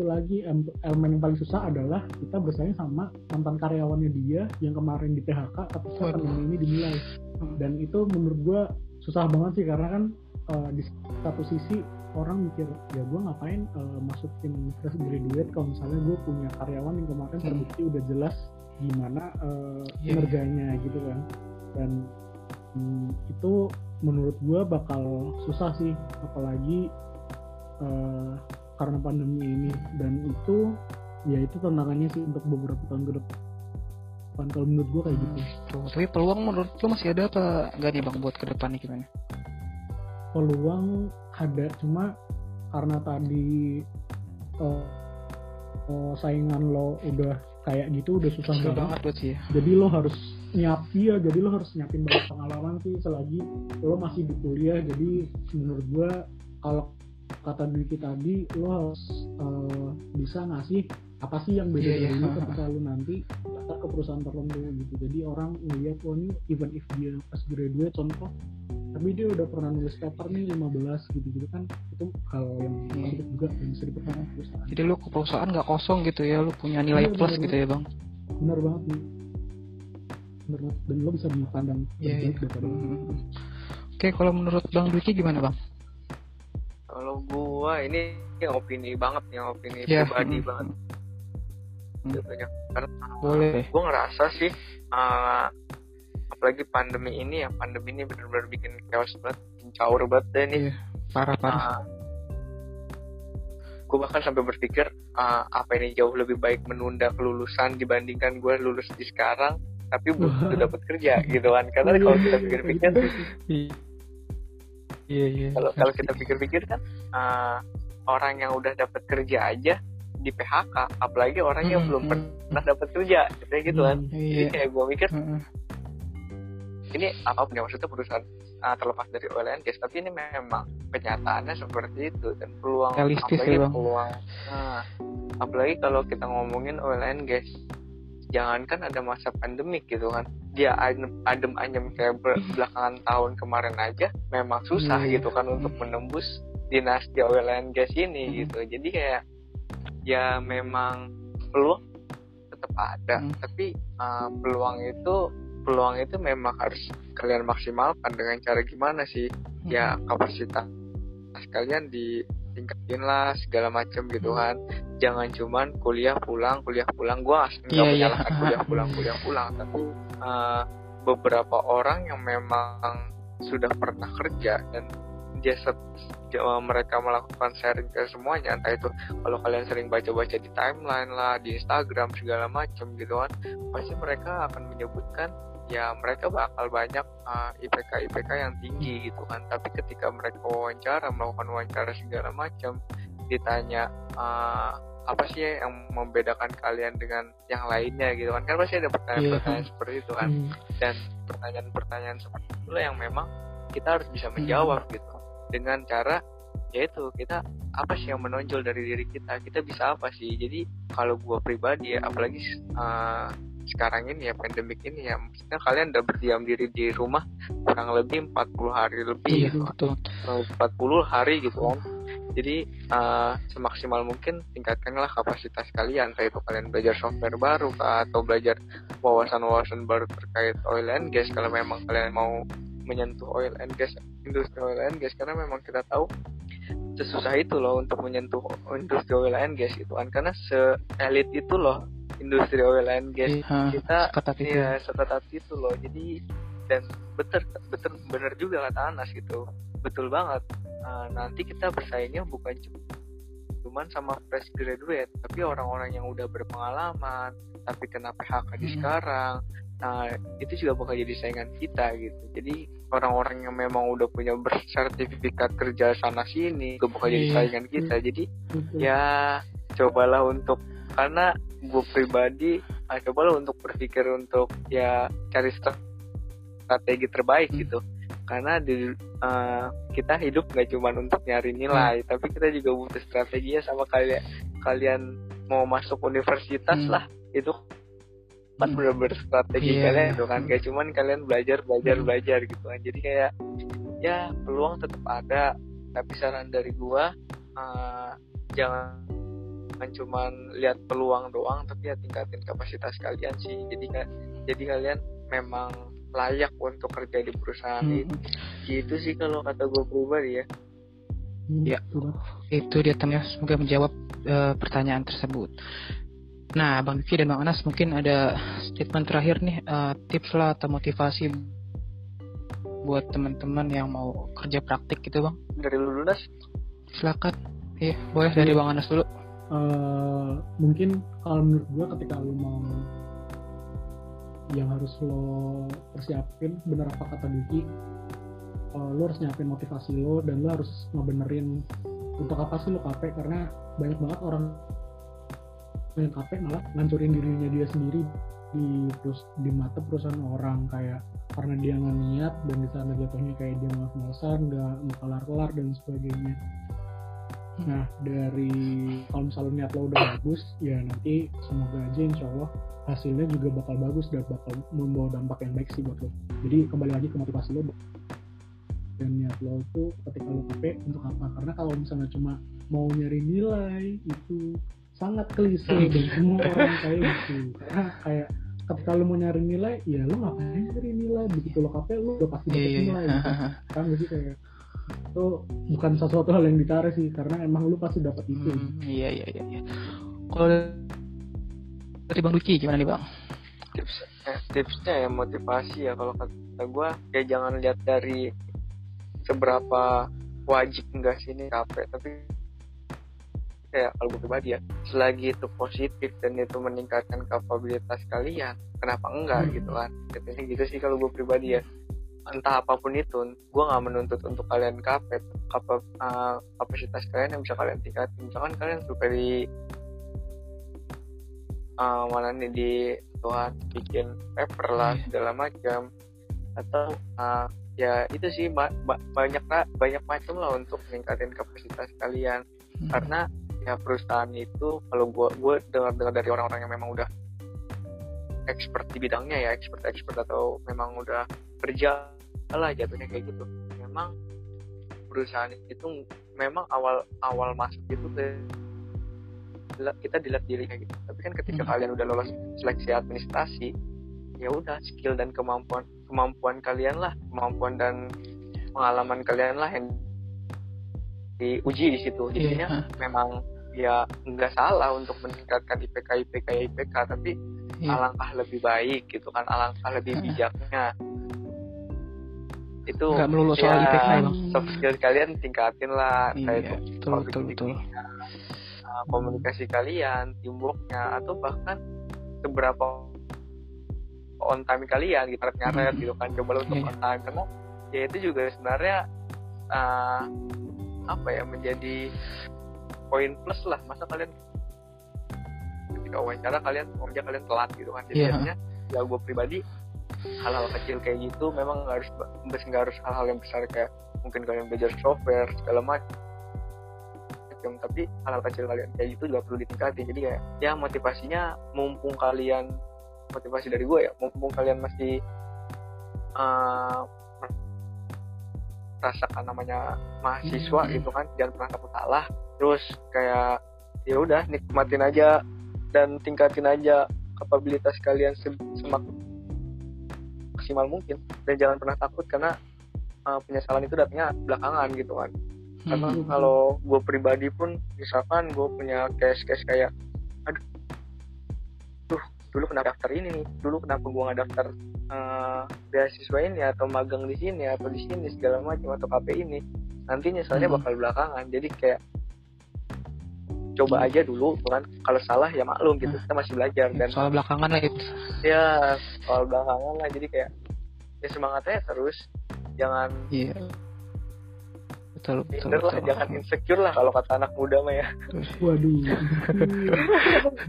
lagi em- elemen yang paling susah adalah kita bersaing sama mantan karyawannya dia yang kemarin di PHK Waduh. pandemi ini dimulai Hmm. dan itu menurut gua susah banget sih karena kan uh, di satu sisi orang mikir ya gue ngapain uh, masukin fresh graduate kalau misalnya gue punya karyawan yang kemarin hmm. terbukti udah jelas gimana uh, yeah. kinerjanya gitu kan dan hmm, itu menurut gue bakal susah sih apalagi uh, karena pandemi ini dan itu ya itu tantangannya sih untuk beberapa tahun ke depan kalau menurut gue kayak gitu hmm, tapi peluang menurut lo masih ada apa nggak nih bang buat ke depannya gimana peluang ada cuma karena tadi uh, uh, saingan lo udah kayak gitu udah susah banget, banget sih jadi lo harus nyiap ya jadi lo harus nyiapin banyak pengalaman sih selagi lo masih di kuliah. Jadi menurut gua kalau kata Dwiki tadi lo harus uh, bisa ngasih apa sih yang beda yeah, dari yeah. ketika lo nanti ke perusahaan tertentu gitu. Jadi orang ngeliat lo nih even if dia pas graduate contoh tapi dia udah pernah nulis paper nih 15 gitu gitu kan itu hal yang hmm. penting juga yang bisa dipertanyakan perusahaan jadi lo ke perusahaan nggak kosong gitu ya lo punya nilai yeah, plus bener, gitu ya bang benar banget nih benar banget dan lo bisa dipandang yeah, yeah. daripada hmm. Oke, kalau menurut Bang Dwiki gimana Bang? Kalau gua ini yang opini banget, yang opini yeah. pribadi hmm. banget hmm. karena boleh gue ngerasa sih uh, apalagi pandemi ini ya pandemi ini benar-benar bikin chaos banget caur banget deh nih iya, parah parah. Uh, gue bahkan sampai berpikir uh, apa ini jauh lebih baik menunda kelulusan dibandingkan gue lulus di sekarang tapi belum dapat kerja gitu kan. Karena kalau kita pikir-pikir iya iya kalau kalau kita pikir-pikir kan uh, orang yang udah dapat kerja aja di PHK apalagi orang yang hmm, belum pernah dapat kerja kayak gitu kan. Hmm, iya. jadi kayak gue mikir hmm. Ini apa punya maksudnya perusahaan uh, terlepas dari oil and gas tapi ini memang kenyataannya seperti itu dan peluang Realistis apalagi ya, peluang nah, apalagi kalau kita ngomongin oil and gas jangankan ada masa pandemik gitu kan dia adem, adem ayem kayak belakangan tahun kemarin aja memang susah hmm. gitu kan untuk menembus dinasti oil and gas ini hmm. gitu jadi kayak ya memang peluang tetap ada hmm. tapi uh, peluang itu peluang itu memang harus kalian maksimalkan dengan cara gimana sih hmm. ya kapasitas kalian ditingkatin lah segala macam gitu hmm. kan jangan cuman kuliah pulang kuliah pulang gue nggak yeah, menyalahkan yeah. kuliah pulang kuliah pulang tapi uh, beberapa orang yang memang sudah pernah kerja dan dia mereka melakukan sharing ke semuanya entah itu kalau kalian sering baca-baca di timeline lah di Instagram segala macam gitu kan pasti mereka akan menyebutkan ya mereka bakal banyak uh, IPK IPK yang tinggi gitu kan tapi ketika mereka wawancara melakukan wawancara segala macam ditanya uh, apa sih yang membedakan kalian dengan yang lainnya gitu kan kan pasti ada pertanyaan-pertanyaan yeah. seperti itu kan mm. dan pertanyaan-pertanyaan seperti itu yang memang kita harus bisa menjawab mm. gitu dengan cara yaitu kita apa sih yang menonjol dari diri kita kita bisa apa sih jadi kalau gue pribadi ya apalagi uh, sekarang ini ya pandemik ini ya maksudnya kalian udah berdiam diri di rumah kurang lebih 40 hari lebih iya, gitu. betul. 40 hari gitu kan jadi uh, semaksimal mungkin tingkatkanlah kapasitas kalian entah itu kalian belajar software baru kah, atau belajar wawasan-wawasan baru terkait oil and gas kalau memang kalian mau menyentuh oil and gas industri oil and gas karena memang kita tahu sesusah itu loh untuk menyentuh industri oil and gas itu kan karena se elit itu loh industri oil and gas ya, kita ya seketat itu loh. Jadi dan betul betul benar juga kata Anas gitu. Betul banget. Uh, nanti kita bersaingnya bukan cuman sama fresh graduate tapi orang-orang yang udah berpengalaman tapi kena PHK di hmm. sekarang nah itu juga bakal jadi saingan kita gitu. Jadi orang-orang yang memang udah punya bersertifikat kerja sana sini juga bakal jadi iya. saingan kita. Jadi ya cobalah untuk karena gue pribadi ah, cobalah untuk berpikir untuk ya cari strategi terbaik hmm. gitu karena di uh, kita hidup nggak cuma untuk nyari nilai hmm. tapi kita juga butuh strategi ya sama kalian kalian mau masuk universitas hmm. lah itu kan hmm. bener-bener strategi yeah. kalian itu kan kayak cuman kalian belajar belajar hmm. belajar gitu kan jadi kayak ya peluang tetap ada tapi saran dari gua uh, jangan cuman lihat peluang doang tapi ya tingkatin kapasitas kalian sih jadi kan jadi kalian memang layak untuk kerja di perusahaan Hmm. itu gitu sih kalau kata gue pribadi ya Hmm, Ya. Itu dia temannya semoga menjawab eh, pertanyaan tersebut. Nah, Bang Vicky dan Bang Anas mungkin ada statement terakhir nih, eh, tips lah atau motivasi buat teman-teman yang mau kerja praktik gitu, Bang. dari lu lunas Silakan. Iya, boleh dari Bang Anas dulu. Eh, mungkin kalau menurut gue ketika lo mau yang harus lo persiapin bener apa kata Duki eh, lo harus nyiapin motivasi lo dan lo harus ngebenerin untuk apa sih lo KP karena banyak banget orang yang KP malah ngancurin dirinya dia sendiri di terus di mata perusahaan orang. Kayak karena dia nggak niat dan di sana jatuhnya kayak dia malas-malasan nggak kelar-kelar dan sebagainya Nah, dari kalau misalnya niat lo udah bagus, ya nanti semoga aja insya Allah hasilnya juga bakal bagus dan bakal membawa dampak yang baik sih buat lo. Jadi kembali lagi ke motivasi lo dan niat lo itu ketika lo KP untuk apa? Karena kalau misalnya cuma mau nyari nilai itu sangat klise dan semua orang kayak gitu. Karena kayak ketika lo mau nyari nilai, ya lo ngapain nyari nilai? Begitu lo KP, lo udah pasti Iya, dapet iya, nilai. iya. Gitu kan kayak itu bukan sesuatu hal yang ditarik sih karena emang lu pasti dapat itu Hmm, iya, iya, iya. iya. Kalau dari Bang Duki gimana nih, Bang? tips eh, tipsnya ya motivasi ya kalau kata gue ya jangan lihat dari seberapa wajib enggak sih ini capek tapi kayak kalau gue pribadi ya selagi itu positif dan itu meningkatkan kapabilitas kalian kenapa enggak Hmm. gitu kan Jadinya gitu sih kalau gue pribadi ya entah apa pun itu gue nggak menuntut untuk kalian kapet kapa- eh, kapasitas kalian yang bisa kalian tingkatin misalkan kalian suka di eh, mana nih di Tuhan bikin paper lah Iya. segala macam atau eh, ya itu sih ba- ba- banyak lah banyak macam lah untuk meningkatin kapasitas kalian Hmm. karena ya perusahaan itu kalau gua gue dengar dengar dari orang-orang yang memang udah expert di bidangnya ya expert expert atau memang udah kerja lah jatuhnya kayak gitu memang perusahaan itu memang awal awal masuk itu kita dilihat diri kayak gitu tapi kan ketika Hmm. kalian udah lolos seleksi administrasi ya udah skill dan kemampuan kemampuan kalian lah kemampuan dan pengalaman kalian lah yang diuji di situ Iya, jadinya ah, memang ya nggak salah untuk meningkatkan IPK IPK IPK tapi iya. alangkah lebih baik gitu kan alangkah lebih Ah. bijaknya itu Nggak melulu soal ya, IPK ya, Bang. soft skill kalian tingkatin lah kayak Iya, itu betul, betul, betul. uh, komunikasi kalian teamworknya atau bahkan seberapa on time kalian gitu nyaret Mhm. gitu kan coba untuk Iya, on time karena ya itu juga sebenarnya uh, apa ya menjadi poin plus lah masa kalian ketika wawancara kalian kerja kalian telat gitu kan jadi biasanya ya gue pribadi hal-hal kecil kayak gitu memang nggak harus nggak harus hal-hal yang besar kayak mungkin kalian belajar software segala macam. Tapi hal-hal kecil kalian kayak gitu juga perlu ditingkatin. Jadi kayak ya motivasinya mumpung kalian motivasi dari gue ya mumpung kalian masih uh, rasakan namanya mahasiswa Hmm. gitu kan jangan pernah takut salah. Terus kayak ya udah nikmatin aja dan tingkatin aja kapabilitas kalian se- semaksimal maksimal mungkin dan jangan pernah takut karena uh, penyesalan itu datangnya belakangan gitu kan karena Hmm. kalau gue pribadi pun misalkan gue punya case-case kayak aduh tuh dulu kenapa daftar ini nih dulu kenapa gue nggak daftar uh, beasiswa ini atau magang di sini atau di sini segala macam atau KP ini nanti nyesalnya Hmm. bakal belakangan jadi kayak coba aja dulu kan kalau salah ya maklum gitu kita masih belajar dan soal belakangan lah itu. ya soal belakangan lah jadi kayak ya semangatnya terus jangan Iya. Betul, betul, minder lah betul. jangan insecure lah kalau kata anak muda mah ya waduh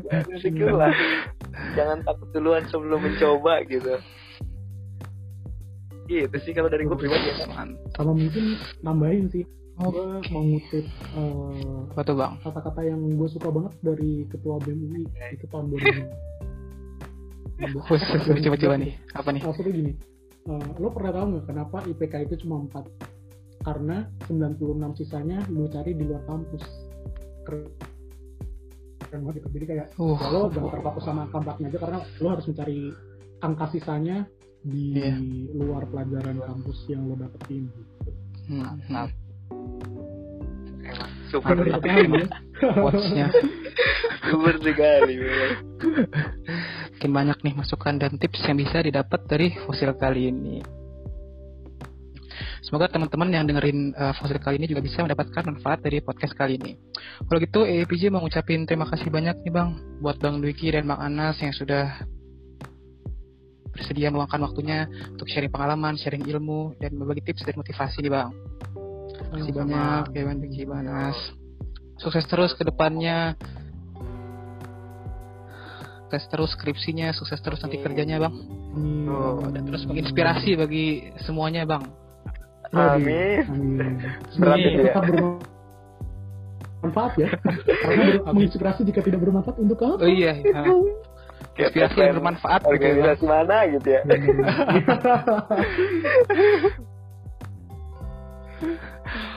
Jangan insecure lah jangan takut duluan sebelum mencoba gitu gitu sih kalau dari gue pribadi ya Mantap. sama mungkin nambahin sih gue Oke. mau ngutip eh, Apa tuh, Bang? kata-kata yang gue suka banget dari ketua BEM UI itu tahun 2000 Wes, coba-coba nih. Apa nih? maksudnya gini eh, lo pernah tahu nggak kenapa IPK itu cuma 4 karena 96 sisanya lo cari di luar kampus keren keren banget gitu jadi kayak Uh, ya lo jangan terfokus sama angka empatnya aja karena lo harus mencari angka sisanya di Iya. luar pelajaran kampus yang lo dapetin gitu. Hmm, hmm. Super ya. Quotes-nya. super sekali memang. Makin banyak nih masukan dan tips yang bisa didapat dari fosil kali ini. Semoga teman-teman yang dengerin uh, fosil kali ini juga bisa mendapatkan manfaat dari podcast kali ini. Kalau gitu, EPJ mau ngucapin terima kasih banyak nih Bang buat Bang Dwiki dan Bang Anas yang sudah bersedia meluangkan waktunya untuk sharing pengalaman, sharing ilmu, dan berbagi tips dan motivasi nih Bang. Terima kasih banyak ya Bang Dwiki, Bang Anas. Sukses terus ke depannya. Sukses terus skripsinya, sukses terus nanti kerjanya Bang. Oh, Dan terus menginspirasi bagi semuanya Bang. Amin. Amin. Berat Semoga itu ya. tetap bermanfaat ya. Karena ber- menginspirasi jika tidak bermanfaat untuk apa? Oh iya, ya. Kayak inspirasi yang bermanfaat gitu ya, organisasi mana gitu ya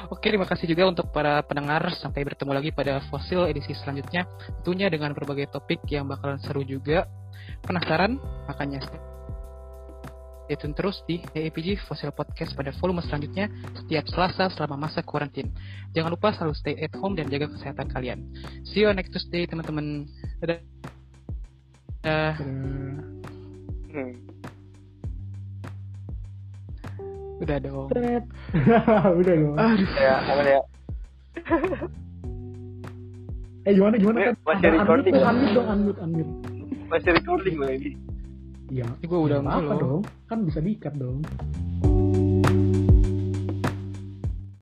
Oke, terima kasih juga untuk para pendengar. Sampai bertemu lagi pada Fosil edisi selanjutnya. Tentunya dengan berbagai topik yang bakalan seru juga. Penasaran? Makanya stay tune terus di EAPG Fosil Podcast pada volume selanjutnya setiap Selasa selama masa kuarantin. Jangan lupa selalu stay at home dan jaga kesehatan kalian. See you on next Tuesday, teman-teman. Dadah. Dadah. Hmm. Udah dong. Udah dong. ya aman ya Eh gimana gimana kan? masih Ada recording unmute, ya? unmute dong, unmute, unmute. masih recording loh ini Iya. Ini gua udah apa-apa mulu. dong. Kan bisa diikat dong.